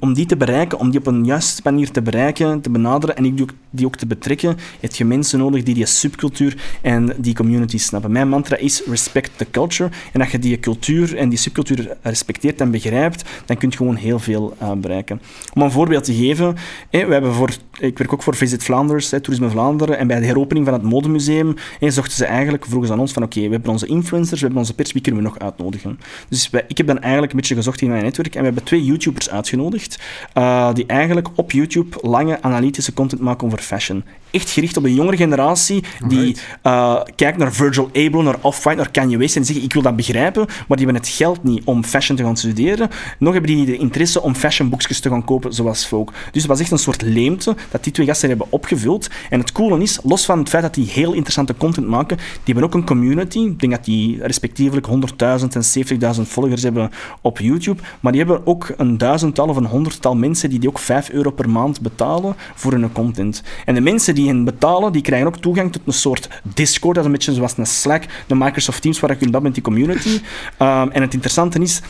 om die te bereiken, om die op een juiste manier te bereiken, te benaderen en die ook, die ook te betrekken, heb je mensen nodig die die subcultuur en die community snappen. Mijn mantra is respect the culture. En als je die cultuur en die subcultuur respecteert en begrijpt, dan kun je gewoon heel veel uh, bereiken. Om een voorbeeld te geven, we hebben voor, ik werk ook voor Visit Vlaanderen, Toerisme Vlaanderen, en bij de heropening van het modemuseum zochten ze eigenlijk, vroegen ze aan ons van oké, we hebben onze influencers, we hebben onze pers, wie kunnen we nog uitnodigen? Dus wij, ik heb dan eigenlijk een beetje gezocht in mijn netwerk en we hebben twee YouTubers uitgenodigd uh, die eigenlijk op YouTube lange analytische content maken over fashion. Echt gericht op de jongere generatie die uh, kijkt naar Virgil Abloh, naar Off-White, naar Kanye West en zeggen ik wil dat begrijpen, maar die hebben het geld niet om fashion te gaan studeren. Nog hebben die de interesse om fashionboekjes te gaan kopen zoals Folk. Dus het was echt een soort leemte dat die twee gasten hebben opgevuld. En het coole is, los van het feit dat die heel interessante content maken, die hebben ook een community. Ik denk dat die respectievelijk 100.000 en 70.000 volgers hebben op YouTube. Maar die hebben ook een duizendtal of een honderdtal mensen die, die ook 5 euro per maand betalen voor hun content. En de mensen die hen betalen, die krijgen ook toegang tot een soort Discord, dat is een beetje zoals een Slack, de Microsoft Teams, waar je kunt babbelen met die community. Um, en het interessante is,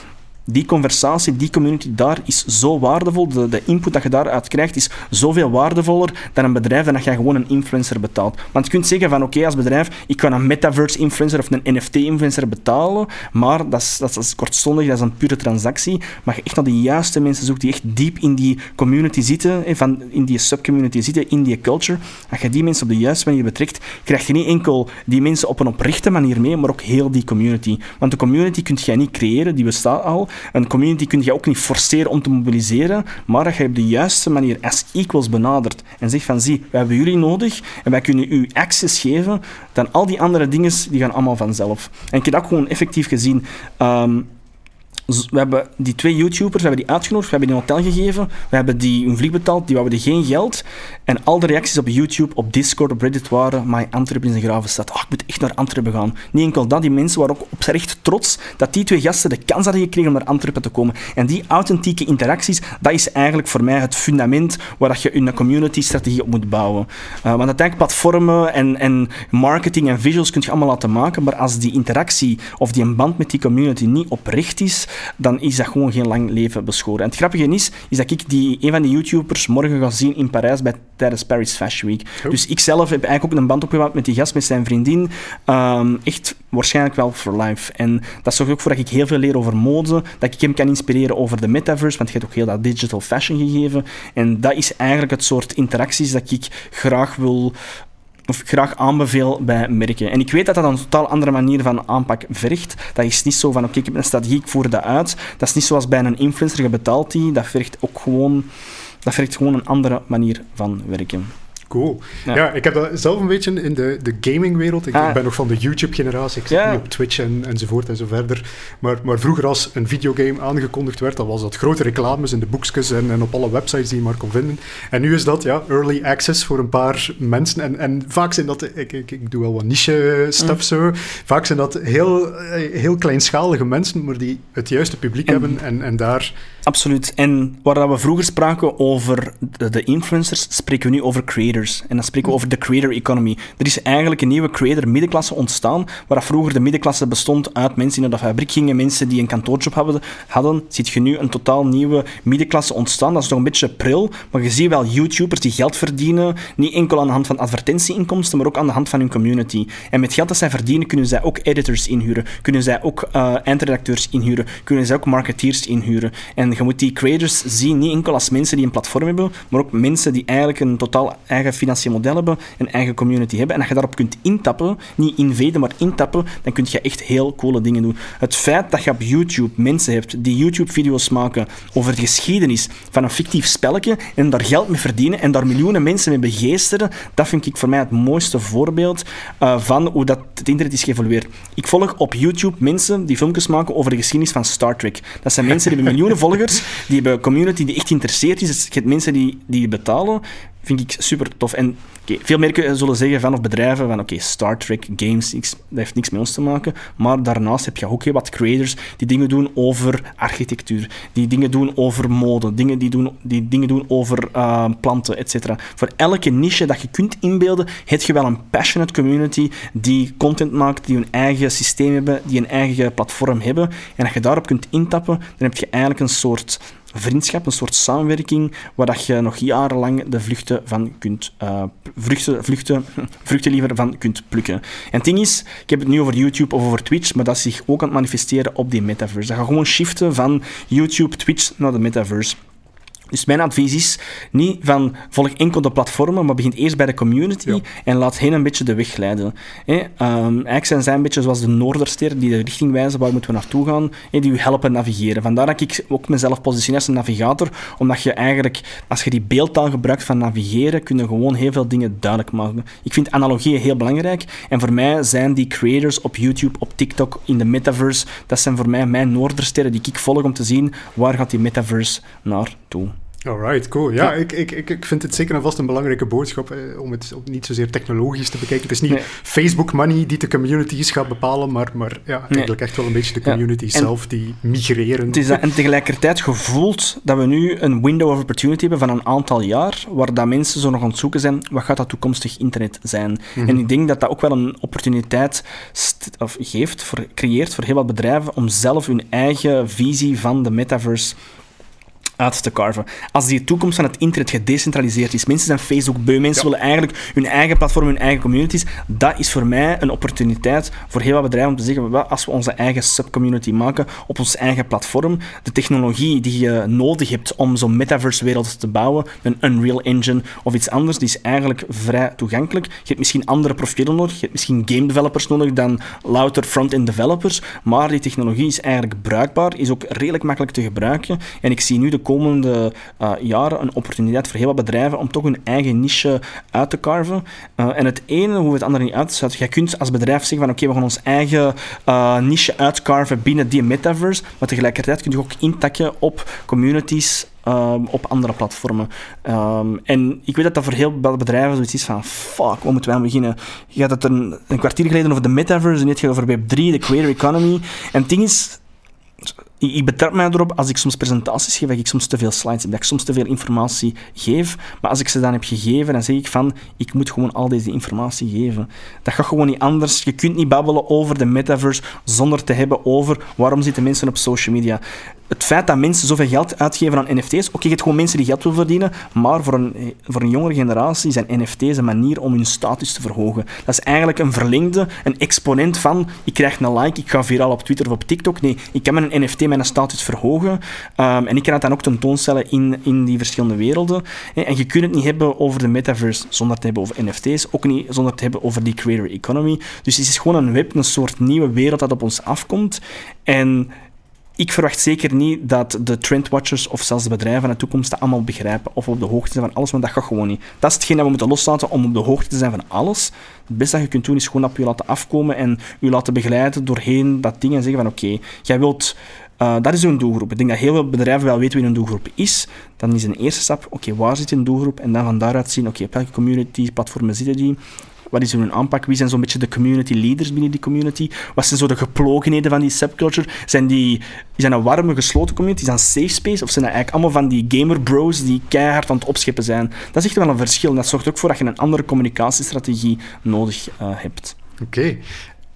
die conversatie, die community daar is zo waardevol. De, de input dat je daaruit krijgt is zoveel waardevoller dan een bedrijf dat je gewoon een influencer betaalt. Want je kunt zeggen van oké, als bedrijf, ik kan een metaverse-influencer of een NFT-influencer betalen, maar dat is, dat is kortstondig, dat is een pure transactie. Maar je echt naar de juiste mensen zoekt die echt diep in die community zitten, van, in die subcommunity zitten, in die culture. Als je die mensen op de juiste manier betrekt, krijg je niet enkel die mensen op een oprechte manier mee, maar ook heel die community. Want de community kun je niet creëren, die bestaat al. Een community kun je ook niet forceren om te mobiliseren, maar dat je op de juiste manier as equals benadert en zegt van zie, wij hebben jullie nodig en wij kunnen u access geven, dan al die andere dingen die gaan allemaal vanzelf. En ik heb dat gewoon effectief gezien. Um, we hebben die twee YouTubers, we hebben die uitgenodigd, we hebben die een hotel gegeven, we hebben die een vlieg betaald, die wouden geen geld. En al de reacties op YouTube, op Discord, op Reddit waren, my Antwerpen in zijn graven staat. Oh, ik moet echt naar Antwerpen gaan. Niet enkel dat, die mensen waren ook oprecht trots dat die twee gasten de kans hadden gekregen om naar Antwerpen te komen. En die authentieke interacties, dat is eigenlijk voor mij het fundament waar je een community-strategie op moet bouwen. Uh, want uiteindelijk platformen en, en marketing en visuals kun je allemaal laten maken, maar als die interactie of die band met die community niet oprecht is, dan is dat gewoon geen lang leven beschoren. En het grappige is, is dat ik die, een van die YouTubers morgen ga zien in Parijs bij, tijdens Paris Fashion Week. Dus ik zelf heb eigenlijk ook een band opgebouwd met die gast, met zijn vriendin. Um, echt waarschijnlijk wel for life. En dat zorgt ook voor dat ik heel veel leer over mode, dat ik hem kan inspireren over de metaverse, want je hebt ook heel dat digital fashion gegeven. En dat is eigenlijk het soort interacties dat ik graag wil of graag aanbeveel bij merken. En ik weet dat dat een totaal andere manier van aanpak vergt. Dat is niet zo van, oké, ik heb een strategie, ik voer dat uit. Dat is niet zoals bij een influencer, je betaalt die. Dat vergt ook gewoon, dat vergt gewoon een andere manier van werken. Cool. Ja. ik heb dat zelf een beetje in de, de gamingwereld. Ik, ah. ben nog van de YouTube-generatie. Ik zit nu op Twitch en, enzovoort en zo verder. Maar, maar vroeger als een videogame aangekondigd werd, dan was dat grote reclames in de boekjes en, en op alle websites die je maar kon vinden. En nu is dat ja, early access voor een paar mensen. En, en vaak zijn dat... Ik, ik, ik doe wel wat niche-stuff mm. zo. Vaak zijn dat heel, heel kleinschalige mensen, maar die het juiste publiek hebben en, en daar... Absoluut. En waar we vroeger spraken over de influencers, spreken we nu over creators. En dan spreken we over de creator economy. Er is eigenlijk een nieuwe creator middenklasse ontstaan, waar vroeger de middenklasse bestond uit mensen die naar de fabriek gingen, mensen die een kantoorjob hadden, ziet je nu een totaal nieuwe middenklasse ontstaan. Dat is nog een beetje pril, maar je ziet wel YouTubers die geld verdienen, niet enkel aan de hand van advertentieinkomsten, maar ook aan de hand van hun community. En met geld dat zij verdienen, kunnen zij ook editors inhuren, kunnen zij ook uh, eindredacteurs inhuren, kunnen zij ook marketeers inhuren. En je moet die creators zien, niet enkel als mensen die een platform hebben, maar ook mensen die eigenlijk een totaal eigen financieel model hebben, een eigen community hebben. En als je daarop kunt intappen, niet invaden, maar intappen, dan kun je echt heel coole dingen doen. Het feit dat je op YouTube mensen hebt die YouTube-video's maken over de geschiedenis van een fictief spelletje en daar geld mee verdienen en daar miljoenen mensen mee begeesteren, dat vind ik voor mij het mooiste voorbeeld uh, van hoe dat het internet is geëvolueerd. Ik volg op YouTube mensen die filmpjes maken over de geschiedenis van Star Trek. Dat zijn mensen die hebben miljoenen volgers, die hebben community die echt geïnteresseerd is. Het zijn mensen die, die betalen vind ik super tof. En veel merken zullen zeggen van, of bedrijven van oké, Star Trek, games, dat heeft niks met ons te maken. Maar daarnaast heb je ook heel wat creators die dingen doen over architectuur, die dingen doen over mode, dingen die, doen, die dingen doen over uh, planten, etc. Voor elke niche dat je kunt inbeelden, heb je wel een passionate community die content maakt, die hun eigen systeem hebben, die een eigen platform hebben. En als je daarop kunt intappen, dan heb je eigenlijk een soort vriendschap, een soort samenwerking, waar dat je nog jarenlang de vluchten van kunt, uh, vruchten, vluchten, vruchten liever van kunt plukken. En het ding is, ik heb het nu over YouTube of over Twitch, maar dat is zich ook aan het manifesteren op die metaverse. Dat gaat gewoon shiften van YouTube, Twitch naar de metaverse. Dus mijn advies is niet van volg enkel de platformen, maar begin eerst bij de community en laat hen een beetje de weg leiden. Hè? Um, eigenlijk zijn zij een beetje zoals de Noorderster die de richting wijzen waar moeten we naartoe gaan, hè, die u helpen navigeren. Vandaar dat ik ook mezelf positioneer als een navigator, omdat je eigenlijk, als je die beeldtaal gebruikt van navigeren, kun je gewoon heel veel dingen duidelijk maken. Ik vind analogieën heel belangrijk en voor mij zijn die creators op YouTube, op TikTok, in de metaverse, dat zijn voor mij mijn Noordersterren die ik volg om te zien waar gaat die metaverse naartoe. Alright, cool. Ja, Ik, ik, ik, ik vind het zeker en vast een belangrijke boodschap eh, om het niet zozeer technologisch te bekijken. Het is niet Facebook money die de communities gaat bepalen, maar, maar ja, eigenlijk echt wel een beetje de community zelf die migreren. Het is dat, en tegelijkertijd gevoeld dat we nu een window of opportunity hebben van een aantal jaar, waar dat mensen zo nog aan het zoeken zijn, wat gaat dat toekomstig internet zijn? Mhm. En ik denk dat dat ook wel een opportuniteit of geeft, voor, creëert voor heel wat bedrijven om zelf hun eigen visie van de metaverse uit te carven. Als die toekomst van het internet gedecentraliseerd is, mensen zijn Facebook beu, mensen willen eigenlijk hun eigen platform, hun eigen communities, dat is voor mij een opportuniteit voor heel wat bedrijven om te zeggen, als we onze eigen subcommunity maken op ons eigen platform, de technologie die je nodig hebt om zo'n metaverse-wereld te bouwen, een Unreal Engine of iets anders, die is eigenlijk vrij toegankelijk. Je hebt misschien andere profielen nodig, je hebt misschien game developers nodig dan louter front-end developers, maar die technologie is eigenlijk bruikbaar, is ook redelijk makkelijk te gebruiken en ik zie nu de komende uh, jaren een opportuniteit voor heel wat bedrijven om toch hun eigen niche uit te carven. Uh, en het ene hoeft het andere niet uit te sluiten. Je kunt als bedrijf zeggen van oké, we gaan ons eigen uh, niche uitcarven binnen die metaverse, maar tegelijkertijd kun je ook intakken op communities op andere platformen. En ik weet dat dat voor heel veel bedrijven zoiets is van fuck, waar moeten wij aan beginnen? Je had het een, een kwartier geleden over de metaverse en gaat over Web3, de creator economy. En het ding is, ik, ik betrap mij erop als ik soms presentaties geef, dat ik soms te veel slides heb, dat ik soms te veel informatie geef. Maar als ik ze dan heb gegeven, dan zeg ik van, ik moet gewoon al deze informatie geven. Dat gaat gewoon niet anders. Je kunt niet babbelen over de metaverse zonder te hebben over waarom zitten mensen op social media het feit dat mensen zoveel geld uitgeven aan NFT's, oké, je hebt gewoon mensen die geld willen verdienen, maar voor een, voor een jongere generatie zijn NFT's een manier om hun status te verhogen. Dat is eigenlijk een verlengde, een exponent van, ik krijg een like, ik ga viraal op Twitter of op TikTok. Nee, ik kan met een NFT mijn status verhogen um, en ik kan het dan ook tentoonstellen in, in die verschillende werelden. En je kunt het niet hebben over de metaverse zonder te hebben over NFT's, ook niet zonder te hebben over die creator economy. Dus het is gewoon een web, een soort nieuwe wereld dat op ons afkomt. En ik verwacht zeker niet dat de trendwatchers of zelfs de bedrijven van de toekomst dat allemaal begrijpen of op de hoogte zijn van alles, want dat gaat gewoon niet. Dat is hetgeen dat we moeten loslaten om op de hoogte te zijn van alles. Het beste dat je kunt doen is gewoon op je laten afkomen en je laten begeleiden doorheen dat ding en zeggen van oké, jij wilt... Uh, dat is een doelgroep. Ik denk dat heel veel bedrijven wel weten wie een doelgroep is. Dan is een eerste stap, oké, waar zit een doelgroep? En dan van daaruit zien, oké, op welke community, platformen zitten die? Wat is hun aanpak? Wie zijn zo'n beetje de community leaders binnen die community? Wat zijn zo de geplogenheden van die subculture? Zijn die zijn een warme, gesloten community? Zijn safe space? Of zijn dat eigenlijk allemaal van die gamer bros die keihard aan het opscheppen zijn? Dat is echt wel een verschil. En dat zorgt ook voor dat je een andere communicatiestrategie nodig uh, hebt. Oké.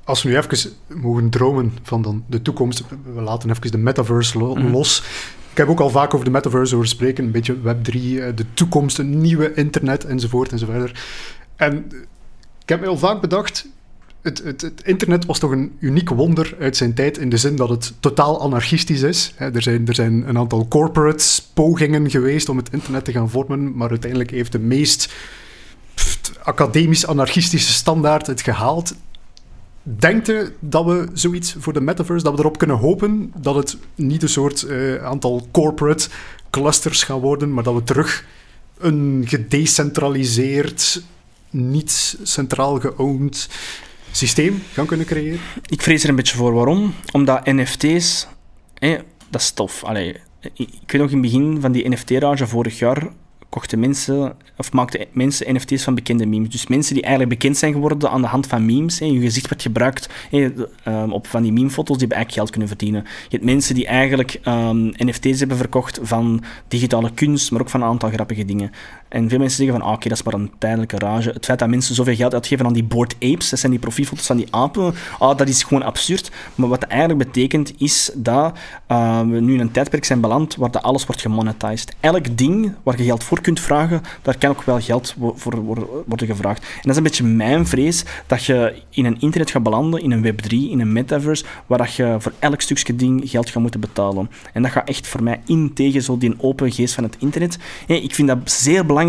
Als we nu even mogen dromen van dan de toekomst, we laten even de metaverse lo mm. los. Ik heb ook al vaak over de metaverse horen spreken, een beetje Web3, eh, de toekomst, een nieuwe internet enzovoort enzovoort. En ik heb me al vaak bedacht, het, het, het, internet was toch een uniek wonder uit zijn tijd in de zin dat het totaal anarchistisch is. er, zijn, er zijn een aantal corporates pogingen geweest om het internet te gaan vormen, maar uiteindelijk heeft de meest academisch-anarchistische standaard het gehaald. Denkt u dat we zoiets voor de metaverse, dat we erop kunnen hopen dat het niet een soort uh, aantal corporate clusters gaan worden, maar dat we terug een gedecentraliseerd niet centraal geowned systeem gaan kunnen creëren? Ik vrees er een beetje voor. Waarom? Omdat NFT's, dat is tof. Allee, ik weet nog in het begin van die NFT-rage vorig jaar kochten mensen, of maakten mensen NFT's van bekende memes. Dus mensen die eigenlijk bekend zijn geworden aan de hand van memes. Hè. Je gezicht wordt gebruikt hè, um, op van die memefoto's, die hebben eigenlijk geld kunnen verdienen. Je hebt mensen die eigenlijk um, NFT's hebben verkocht van digitale kunst, maar ook van een aantal grappige dingen. En veel mensen zeggen van, ah, oké, dat is maar een tijdelijke rage. Het feit dat mensen zoveel geld uitgeven aan die board apes, dat zijn die profielfoto's van die apen, ah, dat is gewoon absurd. Maar wat dat eigenlijk betekent, is dat uh, we nu in een tijdperk zijn beland waar dat alles wordt gemonetized. Elk ding waar je geld voor kunt vragen, daar kan ook wel geld voor worden gevraagd. En dat is een beetje mijn vrees, dat je in een internet gaat belanden, in een Web3, in een metaverse, waar dat je voor elk stukje ding geld gaat moeten betalen. En dat gaat echt voor mij in tegen zo die open geest van het internet. ik vind dat zeer belangrijk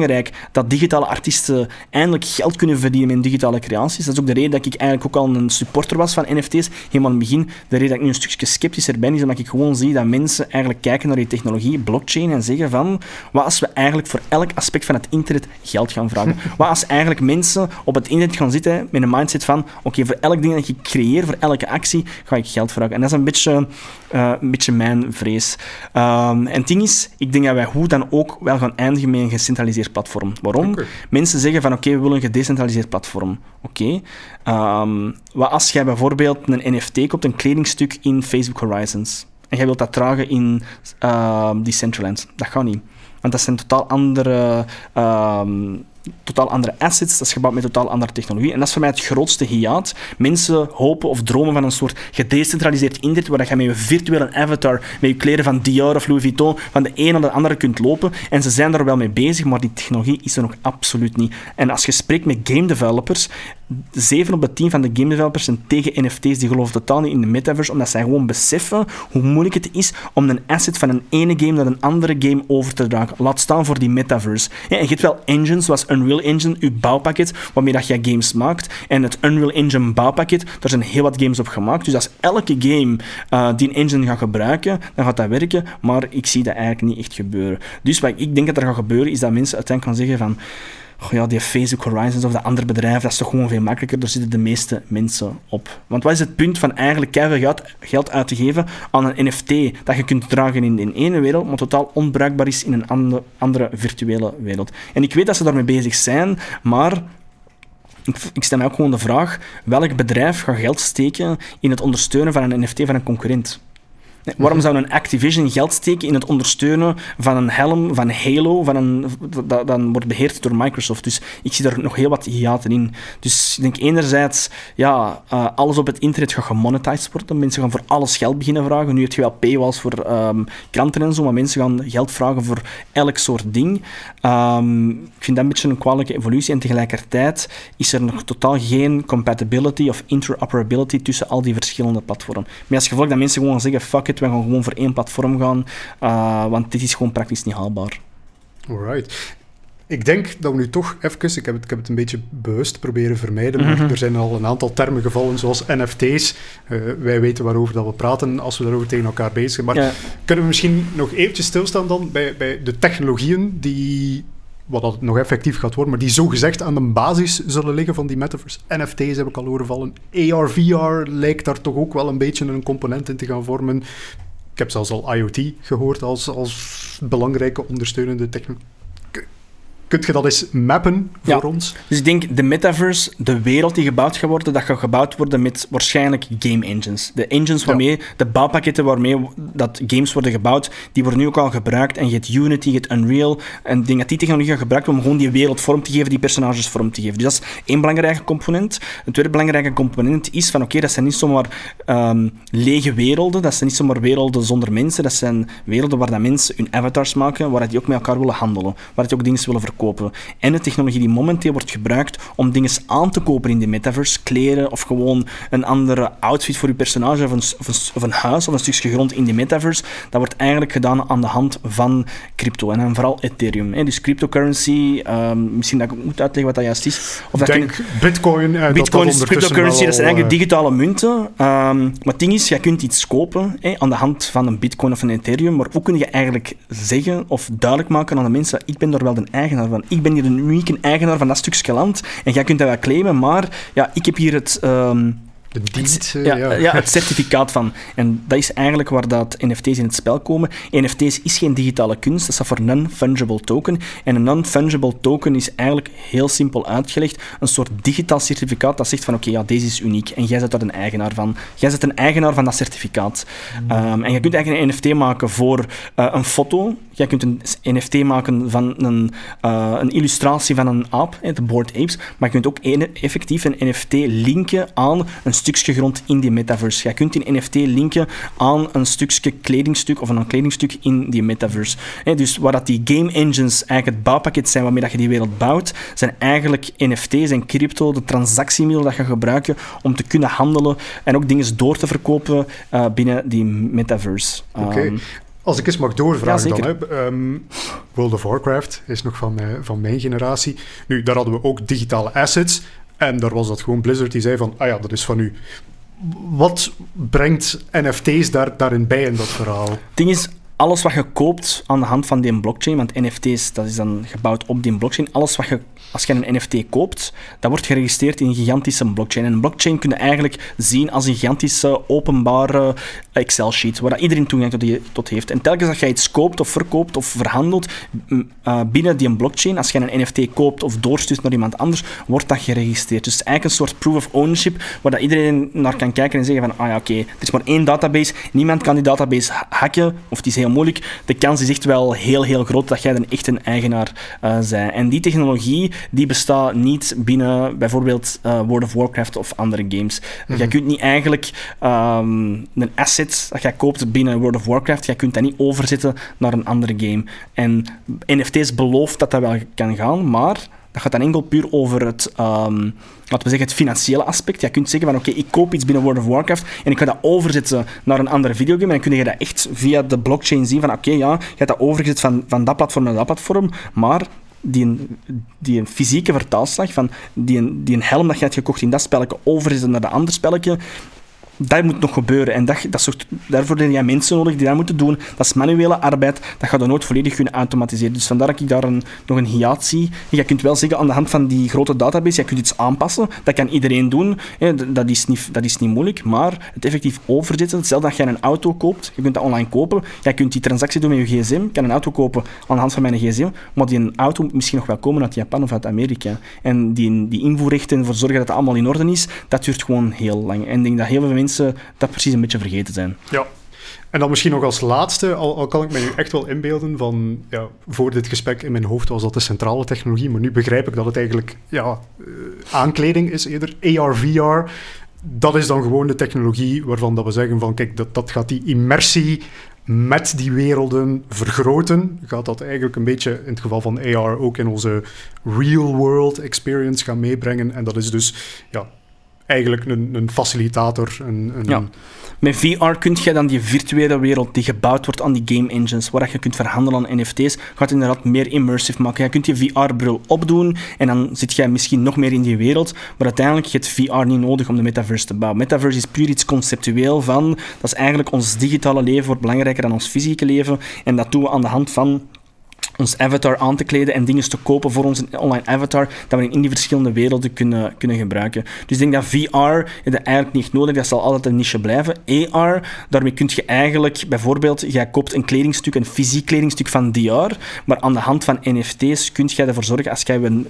dat digitale artiesten eindelijk geld kunnen verdienen met digitale creaties. Dat is ook de reden dat ik eigenlijk ook al een supporter was van NFT's, helemaal in het begin. De reden dat ik nu een stukje sceptischer ben, is omdat ik gewoon zie dat mensen eigenlijk kijken naar die technologie, blockchain, en zeggen van, wat als we eigenlijk voor elk aspect van het internet geld gaan vragen. Wat als eigenlijk mensen op het internet gaan zitten met een mindset van oké, voor elk ding dat ik creëer, voor elke actie, ga ik geld vragen. En dat is een beetje, uh, een beetje mijn vrees. Um, en het ding is, ik denk dat wij hoe dan ook wel gaan eindigen met een gecentraliseerd platform. Waarom? Mensen zeggen van oké, we willen een gedecentraliseerd platform. Oké. Okay. Um, wat als jij bijvoorbeeld een NFT koopt, een kledingstuk in Facebook Horizons, en jij wilt dat dragen in uh, Decentraland. Dat gaat niet. Want dat zijn totaal andere, um, totaal andere assets, dat is gebouwd met totaal andere technologie. En dat is voor mij het grootste hiaat. Mensen hopen of dromen van een soort gedecentraliseerd internet, waar je met je virtuele avatar, met je kleren van Dior of Louis Vuitton, van de een naar de andere kunt lopen. En ze zijn daar wel mee bezig, maar die technologie is er nog absoluut niet. En als je spreekt met game developers, 7 op de 10 van de game developers zijn tegen NFT's. Die geloven totaal niet in de metaverse, omdat zij gewoon beseffen hoe moeilijk het is om een asset van een ene game naar een andere game over te dragen. Laat staan voor die metaverse. Ja, en je hebt wel engines zoals Unreal Engine, uw bouwpakket, waarmee dat games maakt. En het Unreal Engine bouwpakket, daar zijn heel wat games op gemaakt. Dus als elke game uh, die engine gaat gebruiken, dan gaat dat werken. Maar ik zie dat eigenlijk niet echt gebeuren. Dus wat ik denk dat er gaat gebeuren, is dat mensen uiteindelijk gaan zeggen van oh ja, die Facebook Horizons of dat andere bedrijf, dat is toch gewoon veel makkelijker. Daar zitten de meeste mensen op. Want wat is het punt van eigenlijk keihard geld, uit te geven aan een NFT dat je kunt dragen in de ene wereld, maar totaal onbruikbaar is in een andere, andere virtuele wereld? En ik weet dat ze daarmee bezig zijn, maar ik, ik stel mij ook gewoon de vraag: welk bedrijf gaat geld steken in het ondersteunen van een NFT van een concurrent? Waarom zou een Activision geld steken in het ondersteunen van een helm, van Halo, van een, dat dan wordt beheerd door Microsoft? Dus ik zie daar nog heel wat hiaten in. Dus ik denk enerzijds, ja, uh, alles op het internet gaat gemonetized worden. Mensen gaan voor alles geld beginnen vragen. Nu heb je wel paywalls voor um, kranten en zo, maar mensen gaan geld vragen voor elk soort ding. Um, ik vind dat een beetje een kwalijke evolutie. En tegelijkertijd is er nog totaal geen compatibility of interoperability tussen al die verschillende platformen. Maar als gevolg dat mensen gewoon zeggen, fuck it, we gaan gewoon voor één platform gaan, uh, want dit is gewoon praktisch niet haalbaar. Alright. Ik denk dat we nu toch even, ik heb het, ik heb het een beetje bewust proberen vermijden, maar mhm. er zijn al een aantal termen gevallen, zoals NFT's. Uh, eh, wij weten waarover dat we praten als we daarover tegen elkaar bezig zijn. Maar kunnen we misschien nog eventjes stilstaan dan bij, bij de technologieën die wat dat nog effectief gaat worden, maar die zogezegd aan de basis zullen liggen van die metaverse. NFT's heb ik al horen vallen. AR, VR lijkt daar toch ook wel een beetje een component in te gaan vormen. Ik heb zelfs al IoT gehoord als, als belangrijke ondersteunende technologie. Kunt je dat eens mappen voor ons? Dus ik denk, de metaverse, de wereld die gebouwd gaat worden, dat gaat gebouwd worden met waarschijnlijk game engines. De engines waarmee, de bouwpakketten waarmee dat games worden gebouwd, die worden nu ook al gebruikt. En je hebt Unity, je hebt Unreal. En ik denk dat die technologie gaat gebruikt om gewoon die wereld vorm te geven, die personages vorm te geven. Dus dat is één belangrijke component. Een tweede belangrijke component is van, oké, dat zijn niet zomaar um, lege werelden, dat zijn niet zomaar werelden zonder mensen, dat zijn werelden waar dat mensen hun avatars maken, waar die ook met elkaar willen handelen, waar die ook dingen willen verkopen En de technologie die momenteel wordt gebruikt om dingen aan te kopen in de metaverse, kleren of gewoon een andere outfit voor je personage of een, of een, huis of een stukje grond in de metaverse, dat wordt eigenlijk gedaan aan de hand van crypto en dan vooral Ethereum. Dus cryptocurrency, um, misschien dat ik moet uitleggen wat dat juist is. Of dat denk Bitcoin. Uh, Bitcoin is cryptocurrency, dat zijn eigenlijk uh, digitale munten. Um, maar het ding is, je kunt iets kopen aan de hand van een Bitcoin of een Ethereum, maar hoe kun je eigenlijk zeggen of duidelijk maken aan de mensen, ik ben er wel de eigenaar van. Ik ben hier een unieke eigenaar van dat stukje land en jij kunt dat wel claimen, maar ja, ik heb hier het... Um, het, ja, ja. het certificaat van. En dat is eigenlijk waar dat NFT's in het spel komen. NFT's is geen digitale kunst, dat staat voor non-fungible token. En een non-fungible token is eigenlijk heel simpel uitgelegd een soort digitaal certificaat dat zegt van oké, ja, deze is uniek en jij bent daar een eigenaar van. Jij bent een eigenaar van dat certificaat. Mm. Ehm, en je kunt eigenlijk een NFT maken voor uh, een foto. Jij kunt een NFT maken van een, uh, een illustratie van een aap, de Board Apes. Maar je kunt ook effectief een NFT linken aan een stukje grond in die metaverse. Jij kunt die NFT linken aan een stukje kledingstuk of een kledingstuk in die metaverse. dus waar dat die game engines eigenlijk het bouwpakket zijn waarmee dat je die wereld bouwt, zijn eigenlijk NFT's en crypto de transactiemiddel dat je gebruiken om te kunnen handelen en ook dingen door te verkopen uh, binnen die metaverse. Oké. Ehm, als ik eens mag doorvragen dan. Hè. Um, World of Warcraft is nog van, uh, van mijn generatie. Nu, daar hadden we ook digitale assets. En daar was dat gewoon Blizzard die zei van, ah ja, dat is van u. Wat brengt NFT's daar, daarin bij in dat verhaal? Het ding is, alles wat je koopt aan de hand van die blockchain, want NFT's dat is dan gebouwd op die blockchain, alles wat je, als je een NFT koopt, dat wordt geregistreerd in een gigantische blockchain. En een blockchain kun je eigenlijk zien als een gigantische openbare Excel-sheet, waar iedereen toegang tot, heeft. En telkens dat je iets koopt of verkoopt of verhandelt uh, binnen die blockchain, als je een NFT koopt of doorstuurt naar iemand anders, wordt dat geregistreerd. Dus eigenlijk een soort proof of ownership, waar dat iedereen naar kan kijken en zeggen van, ah ja, oké, okay, er is maar één database, niemand kan die database hacken, of die is heel moeilijk. De kans is echt wel heel, heel groot dat jij dan echt een eigenaar uh, bent. En die technologie, die bestaat niet binnen bijvoorbeeld uh, World of Warcraft of andere games. Mm Jij kunt niet eigenlijk um, een asset dat jij koopt binnen World of Warcraft, jij kunt dat niet overzetten naar een andere game. En NFT's belooft dat dat wel kan gaan, maar dat gaat dan enkel puur over het, um, laten we zeggen, het financiële aspect. Je kunt zeggen van oké, ik koop iets binnen World of Warcraft en ik ga dat overzetten naar een andere videogame. En dan kun je dat echt via de blockchain zien van oké, ja, je hebt dat overgezet van, van dat platform naar dat platform, maar die een, die een fysieke vertaalslag van die een, die een helm dat je hebt gekocht in dat spelletje overzetten naar de andere spelletje, dat moet nog gebeuren. En dat, dat daarvoor heb je mensen nodig die dat moeten doen. Dat is manuele arbeid. Dat gaat dan nooit volledig kunnen automatiseren. Dus vandaar dat ik daar een, nog een hiaat zie. je kunt wel zeggen, aan de hand van die grote database, je kunt iets aanpassen. Dat kan iedereen doen. Dat is niet, dat is niet moeilijk. Maar het effectief overzetten, stel dat je een auto koopt, je kunt dat online kopen. Je kunt die transactie doen met je gsm. Ik kan een auto kopen aan de hand van mijn gsm. Maar die auto moet misschien nog wel komen uit Japan of uit Amerika. En die, die invoerrechten ervoor zorgen dat het allemaal in orde is, dat duurt gewoon heel lang. En ik denk dat heel veel mensen dat precies een beetje vergeten zijn. Ja. En dan misschien nog als laatste, al, al kan ik me nu echt wel inbeelden van, ja, voor dit gesprek in mijn hoofd was dat de centrale technologie, maar nu begrijp ik dat het eigenlijk ja, uh, aankleding is eerder, AR, VR. Dat is dan gewoon de technologie waarvan dat we zeggen van, kijk, dat, dat gaat die immersie met die werelden vergroten. Gaat dat eigenlijk een beetje, in het geval van AR, ook in onze real-world experience gaan meebrengen. En dat is dus ja, eigenlijk een, een facilitator. Een, een ja. Met VR kun je dan die virtuele wereld die gebouwd wordt aan die game engines, waar je kunt verhandelen aan NFT's, gaat inderdaad meer immersive maken. Je kunt je VR-bril opdoen en dan zit je misschien nog meer in die wereld, maar uiteindelijk heb je VR niet nodig om de metaverse te bouwen. Metaverse is puur iets conceptueel van, dat is eigenlijk ons digitale leven wordt belangrijker dan ons fysieke leven en dat doen we aan de hand van ons avatar aan te kleden en dingen te kopen voor onze online avatar, dat we in die verschillende werelden kunnen, kunnen gebruiken. Dus ik denk dat VR je dat eigenlijk niet nodig, dat zal altijd een niche blijven. AR, daarmee kun je eigenlijk, bijvoorbeeld, jij koopt een kledingstuk, een fysiek kledingstuk van Dior, maar aan de hand van NFT's kun je ervoor zorgen, als jij een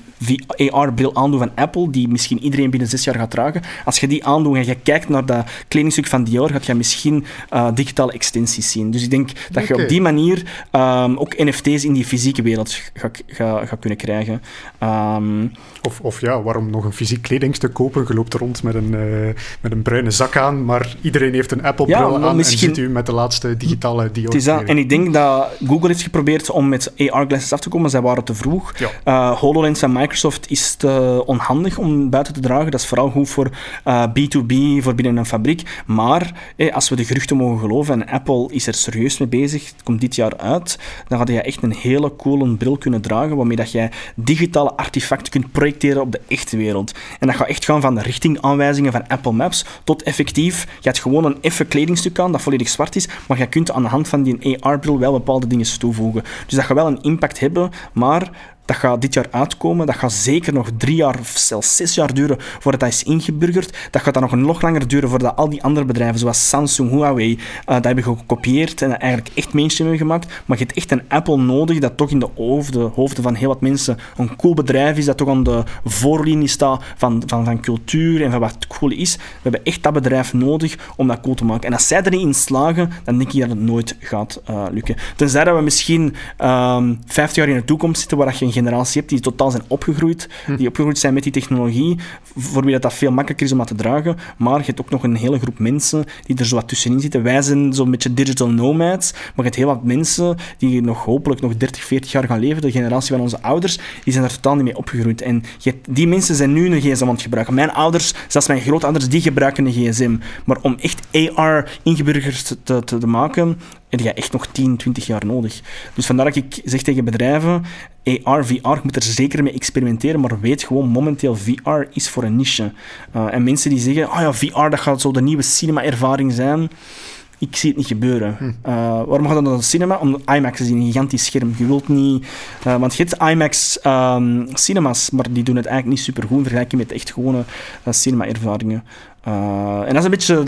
AR-bril aandoet van Apple, die misschien iedereen binnen zes jaar gaat dragen, als je die aandoet en je kijkt naar dat kledingstuk van Dior, gaat je misschien uh, digitale extensies zien. Dus ik denk dat je op die manier um, ook NFT's in die fysieke wereld gaat ga, ga kunnen krijgen. Um, of, of ja, waarom nog een fysiek kledingstuk kopen? Je loopt rond met een, uh, met een bruine zak aan, maar iedereen heeft een Apple-bril ja, aan misschien... en zit u met de laatste digitale diode. En ik denk dat Google heeft geprobeerd om met AR-glasses af te komen. Zij waren te vroeg. Ja. Uh, HoloLens van Microsoft is te onhandig om buiten te dragen. Dat is vooral goed voor uh, eh, B2B, voor binnen een fabriek. Maar eh, als we de geruchten mogen geloven, en Apple is er serieus mee bezig, het komt dit jaar uit, dan had je echt een hele coole bril kunnen dragen, waarmee dat jij digitale artefacten kunt projecteren op de echte wereld. En dat gaat echt gaan van de richtingaanwijzingen van Apple Maps tot effectief, je hebt gewoon een effe kledingstuk aan dat volledig zwart is, maar je kunt aan de hand van die AR-bril wel bepaalde dingen toevoegen. Dus dat gaat wel een impact hebben, maar dat gaat dit jaar uitkomen. Dat gaat zeker nog drie jaar of zelfs zes jaar duren voordat dat is ingeburgerd. Dat gaat dan nog nog langer duren voordat al die andere bedrijven, zoals Samsung, Huawei, uh, dat hebben gekopieerd en eigenlijk echt mainstream hebben gemaakt. Maar je hebt echt een Apple nodig dat toch in de hoofden, hoofden van heel wat mensen een cool bedrijf is, dat toch aan de voorlinie staat van, van, van cultuur en van wat cool is. We hebben echt dat bedrijf nodig om dat cool te maken. En als zij er niet in slagen, dan denk ik dat het nooit gaat uh, lukken. Tenzij dat we misschien um, ehm, 50 jaar in de toekomst zitten waar je generatie hebt die totaal zijn opgegroeid, hm. die opgegroeid zijn met die technologie, voor wie dat, dat veel makkelijker is om dat te dragen. Maar je hebt ook nog een hele groep mensen die er zo wat tussenin zitten. Wij zijn zo'n beetje digital nomads, maar je hebt heel wat mensen die nog hopelijk nog 30, 40 jaar gaan leven, de generatie van onze ouders, die zijn er totaal niet mee opgegroeid. En die mensen zijn nu een gsm aan het gebruiken. Mijn ouders, zelfs mijn grootouders, die gebruiken een gsm. Maar om echt AR ingeburgerd te, te, te maken, heb je echt nog 10, 20 jaar nodig. Dus vandaar dat ik zeg tegen bedrijven, AR, VR, je moet er zeker mee experimenteren, maar weet gewoon momenteel, VR is voor een niche. Uh, en mensen die zeggen, oh ja, VR, dat gaat zo de nieuwe cinema-ervaring zijn. Ik zie het niet gebeuren. Hm. Uh, waarom gaat dan naar de cinema? Om IMAX zien, een gigantisch scherm. Je wilt niet... Uh, want je hebt IMAX um, cinemas, maar die doen het eigenlijk niet super goed in vergelijking met echt gewone cinema-ervaringen. en dat is een beetje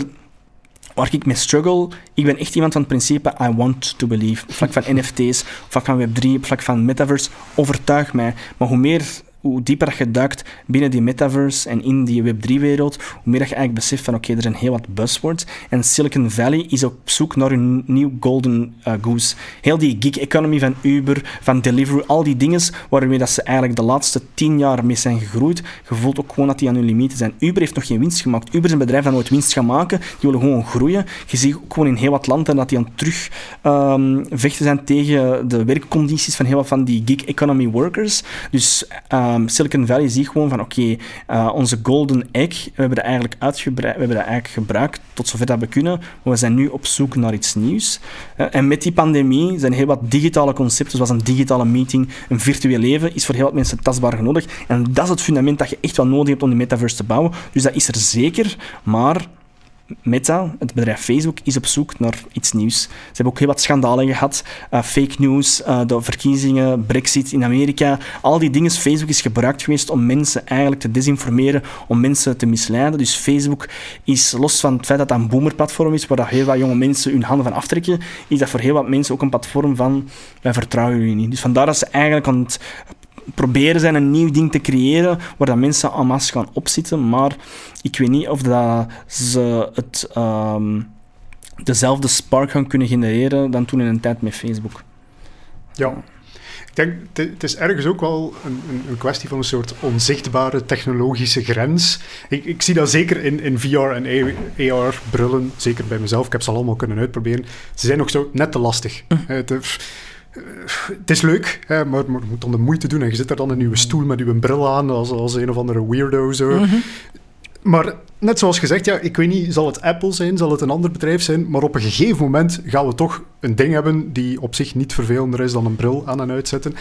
waar ik mee struggle, ik ben echt iemand van het principe I want to believe. Op vlak van NFT's, op vlak van Web3, op vlak van metaverse, overtuig mij. Maar hoe meer hoe dieper je duikt binnen die metaverse en in die Web3-wereld, hoe meer dat je eigenlijk beseft van oké, er zijn heel wat buzzwords. En Silicon Valley is op zoek naar een nieuw golden uh, goose. Heel die gig economy van Uber, van Deliveroo, al die dingen waarmee dat ze eigenlijk de laatste tien jaar mee zijn gegroeid, je voelt ook gewoon dat die aan hun limieten zijn. Uber heeft nog geen winst gemaakt. Uber is een bedrijf dat nooit winst gaat maken. Die willen gewoon groeien. Je ziet ook gewoon in heel wat landen dat die aan terug um, vechten zijn tegen de werkcondities van heel wat van die gig economy workers. Dus uh, um, Silicon Valley ziet gewoon van oké, uh, onze golden egg, we hebben dat eigenlijk uitgebreid, we hebben dat eigenlijk gebruikt tot zover dat we kunnen, maar we zijn nu op zoek naar iets nieuws. Uh, en met die pandemie zijn heel wat digitale concepten, zoals een digitale meeting, een virtueel leven, is voor heel wat mensen tastbaar nodig. En dat is het fundament dat je echt wel nodig hebt om die metaverse te bouwen. Dus dat is er zeker, maar Meta, het bedrijf Facebook, is op zoek naar iets nieuws. Ze hebben ook heel wat schandalen gehad. Uh, fake news, uh, de verkiezingen, Brexit in Amerika. Al die dingen. Facebook is gebruikt geweest om mensen eigenlijk te desinformeren, om mensen te misleiden. Dus Facebook is, los van het feit dat dat een boomerplatform is, waar dat heel wat jonge mensen hun handen van aftrekken, is dat voor heel wat mensen ook een platform van wij vertrouwen jullie niet. Dus vandaar dat ze eigenlijk aan het proberen zijn een nieuw ding te creëren waar dat mensen en masse gaan opzitten, maar ik weet niet of dat ze het, um, dezelfde spark gaan kunnen genereren dan toen in een tijd met Facebook. Ja, ik denk, het is ergens ook wel een, een, kwestie van een soort onzichtbare technologische grens. Ik, ik zie dat zeker in, in VR en AR-brillen, zeker bij mezelf. Ik heb ze allemaal kunnen uitproberen. Ze zijn nog zo net te lastig. Mm. Het, het is leuk, hè, maar, je moet dan de moeite doen. En je zit er dan in je stoel met je bril aan, als, als een of andere weirdo. Zo. Mhm. Maar net zoals gezegd, ja, ik weet niet, zal het Apple zijn, zal het een ander bedrijf zijn, maar op een gegeven moment gaan we toch een ding hebben die op zich niet vervelender is dan een bril aan en uitzetten.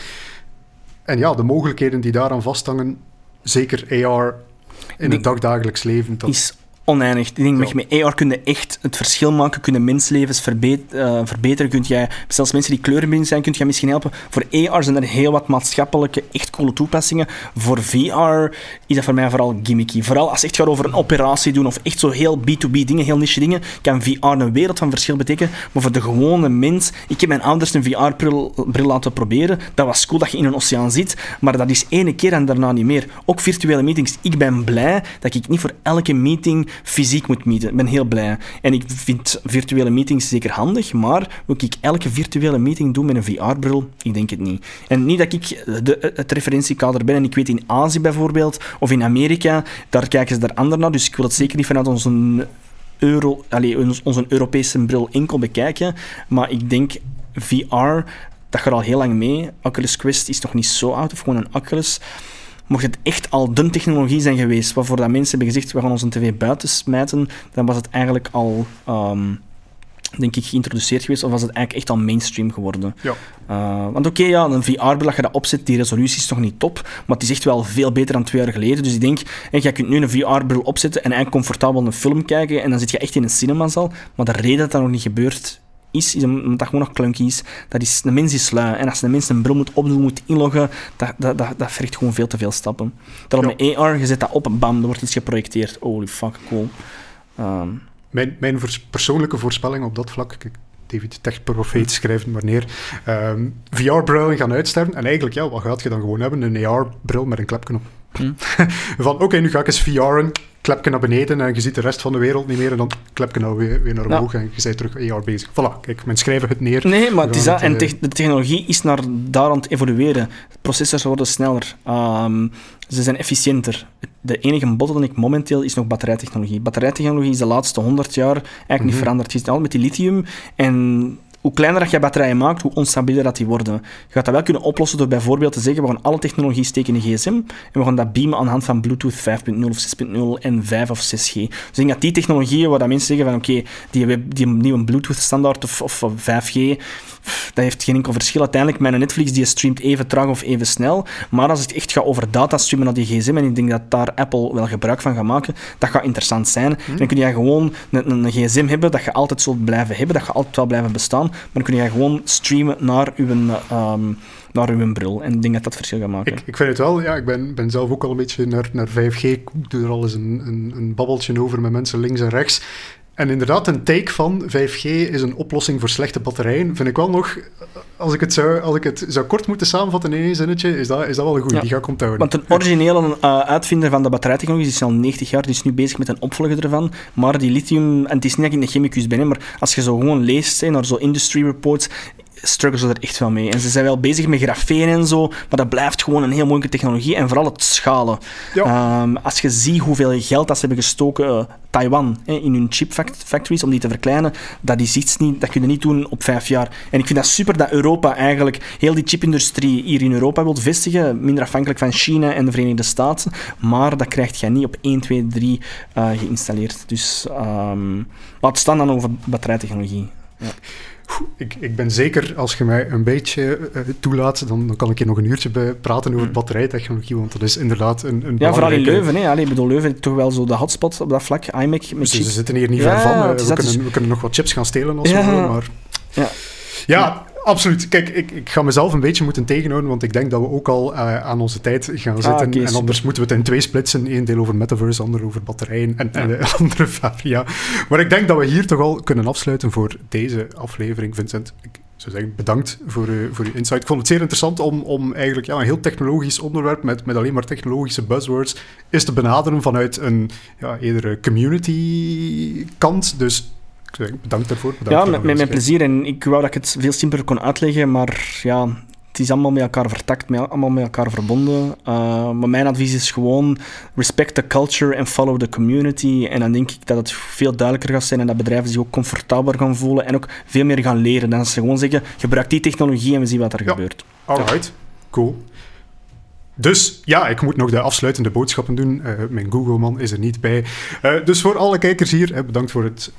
En ja, de mogelijkheden die daaraan vasthangen, zeker AR in het dagdagelijks leven. Dat... Is oneindig. Ik denk, ja. met AR kun je echt het verschil maken, kunnen menslevens uh, verbeteren. Kunt jij, zelfs mensen die kleurenblind zijn, kunt jij misschien helpen. Voor AR zijn er heel wat maatschappelijke, echt coole toepassingen. Voor VR is dat voor mij vooral gimmicky. Vooral als het echt gaat over een operatie doen of echt zo heel B2B dingen, heel niche dingen, kan VR een wereld van verschil betekenen. Maar voor de gewone mens, ik heb mijn ouders een VR-bril laten proberen. Dat was cool dat je in een oceaan zit, maar dat is ene keer en daarna niet meer. Ook virtuele meetings. Ik ben blij dat ik niet voor elke meeting fysiek moet meeten. Ik ben heel blij. En ik vind virtuele meetings zeker handig, maar moet ik elke virtuele meeting doen met een VR-bril? Ik denk het niet. En niet dat ik de, het referentiekader ben. En ik weet in Azië bijvoorbeeld, of in Amerika, daar kijken ze er anders naar. Dus ik wil het zeker niet vanuit onze, Euro, allez, onze Europese bril enkel bekijken. Maar ik denk VR, dat gaat al heel lang mee. Oculus Quest is nog niet zo oud, of gewoon een Oculus mocht het echt al de technologie zijn geweest waarvoor dat mensen hebben gezegd we gaan onze tv buiten smijten, dan was het eigenlijk al, um, denk ik, geïntroduceerd geweest of was het eigenlijk echt al mainstream geworden. Ja. Uh, want oké, ja, een VR-bril, dat je dat opzet, die resolutie is toch niet top, maar het is echt wel veel beter dan twee jaar geleden. Dus ik denk, en je kunt nu een VR-bril opzetten en eigenlijk comfortabel een film kijken en dan zit je echt in een cinemazal, maar de reden dat dat nog niet gebeurt, is, is omdat dat gewoon nog clunky is. Dat is, de mens is lui. En als de mens een bril moet opdoen, moet inloggen, dat, dat, dat, dat vergt gewoon veel te veel stappen. Terwijl ja. met AR, je zet dat op en bam, er wordt iets geprojecteerd. Holy fuck, cool. Um. Mijn, mijn persoonlijke voorspelling op dat vlak, David Tech Profeet schrijft wanneer um, VR-brillen gaan uitsterven. En eigenlijk, ja, wat gaat je dan gewoon hebben? Een AR-bril met een klepknop. Hm. Van, oké, nu ga ik eens VR'en klepje naar beneden en je ziet de rest van de wereld niet meer en dan klepje nou weer, weer naar omhoog en je bent terug AR bezig. Voilà, kijk, men schrijven het neer. Nee, maar het is dat, en eh, de technologie is naar daar aan het evolueren. Processors worden sneller, um, ze zijn efficiënter. De enige bottleneck momenteel is nog batterijtechnologie. Batterijtechnologie is de laatste 100 jaar eigenlijk mm -hmm. niet mhm. veranderd. Het is al met die lithium en hoe kleiner dat je batterijen maakt, hoe onstabieler dat die worden. Je gaat dat wel kunnen oplossen door bijvoorbeeld te zeggen, we gaan alle technologie steken in gsm en we gaan dat beamen aan de hand van Bluetooth 5.0 of 6.0 en 5 of 6G. Dus ik denk dat die technologieën waar dat mensen zeggen van oké, die, die nieuwe Bluetooth standaard of, of 5G, dat heeft geen enkel verschil. Uiteindelijk, mijn Netflix die streamt even traag of even snel. Maar als het echt gaat over datastreamen naar die gsm, en ik denk dat daar Apple wel gebruik van gaat maken, dat gaat interessant zijn. Hmm. Dan kun je gewoon een, een, gsm hebben dat je altijd zult blijven hebben, dat je altijd wel blijven bestaan. Maar dan kun je gewoon streamen naar uw... Um, naar uw bril. En ik denk dat dat verschil gaat maken. Ik, ik vind het wel, ja, ik ben, ben zelf ook al een beetje naar, naar 5G. Ik doe er al eens een, een, een babbeltje over met mensen links en rechts. En inderdaad, een take van 5G is een oplossing voor slechte batterijen. Vind ik wel nog, als ik het zou, als ik het zou kort moeten samenvatten in één zinnetje, is dat, is dat wel een goede. Die ga ik onthouden. Want een originele uh, uitvinder van de batterijtechnologie is al 90 jaar, die is nu bezig met een opvolger ervan. Maar die lithium, en het is niet dat ik in de chemicus ben, maar als je zo gewoon leest naar zo industry reports, struggelen ze er echt wel mee. En ze zijn wel bezig met grafeen en zo, maar dat blijft gewoon een heel moeilijke technologie. En vooral het schalen. Ehm, als je ziet hoeveel geld dat ze hebben gestoken, uh, Taiwan, in hun chip factories, om die te verkleinen, dat is iets niet, dat kun je niet doen op vijf jaar. En ik vind dat super dat Europa eigenlijk heel die chipindustrie hier in Europa wil vestigen, minder afhankelijk van China en de Verenigde Staten. Maar dat krijgt je niet op 1, 2, 3 uh, geïnstalleerd. Dus um, laat staan dan over batterijtechnologie. Ja. Ik, ik, ben zeker, als je mij een beetje uh, toelaat, dan, dan, kan ik hier nog een uurtje bij praten over mm. batterijtechnologie, want dat is inderdaad een, een Ja, vooral in Leuven. Hè. Allee, ik bedoel, Leuven is toch wel zo de hotspot op dat vlak. iMac met dus Ze zitten hier niet ver van. Uh, we, kunnen, we, kunnen, nog wat chips gaan stelen als ja. we willen, maar... Ja. Ja, absoluut. Kijk, ik, ik ga mezelf een beetje moeten tegenhouden, want ik denk dat we ook al uh, aan onze tijd gaan ah, zitten. En anders moeten we het in twee splitsen. Eén deel over metaverse, ander over batterijen en, ja. en de andere varia. Maar ik denk dat we hier toch al kunnen afsluiten voor deze aflevering. Vincent, ik zou zeggen, bedankt voor, uh, voor uw insight. Ik vond het zeer interessant om, om eigenlijk ja, een heel technologisch onderwerp met, met alleen maar technologische buzzwords is te benaderen vanuit een ja, eerder community kant. Dus bedankt daarvoor. Bedankt ja, met, met mijn plezier. En ik wou dat ik het veel simpeler kon uitleggen, maar ja, het is allemaal met elkaar vertakt, met, allemaal met elkaar verbonden. Uh, maar mijn advies is gewoon respect the culture and follow the community. En dan denk ik dat het veel duidelijker gaat zijn en dat bedrijven zich ook comfortabeler gaan voelen en ook veel meer gaan leren. Dan als ze gewoon zeggen, gebruik die technologie en we zien wat er gebeurt. Alright, ja. cool. Dus ja, ik moet nog de afsluitende boodschappen doen. Uh, mijn Google-man is er niet bij. Uh, dus voor alle kijkers hier, bedankt voor het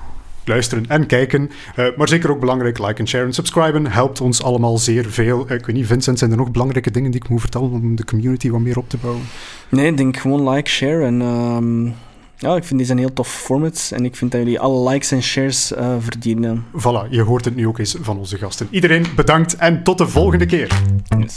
luisteren en kijken. Uh, maar zeker ook belangrijk, like en share en subscriben. Helpt ons allemaal zeer veel. Uh, ik weet niet, Vincent, zijn er nog belangrijke dingen die ik moet vertellen om de community wat meer op te bouwen? Nee, ik denk gewoon like, share en... Um... Ja, ik vind deze een heel tof format en ik vind dat jullie alle likes en shares uh, verdienen. Voilà, je hoort het nu ook eens van onze gasten. Iedereen bedankt en tot de volgende keer. Yes.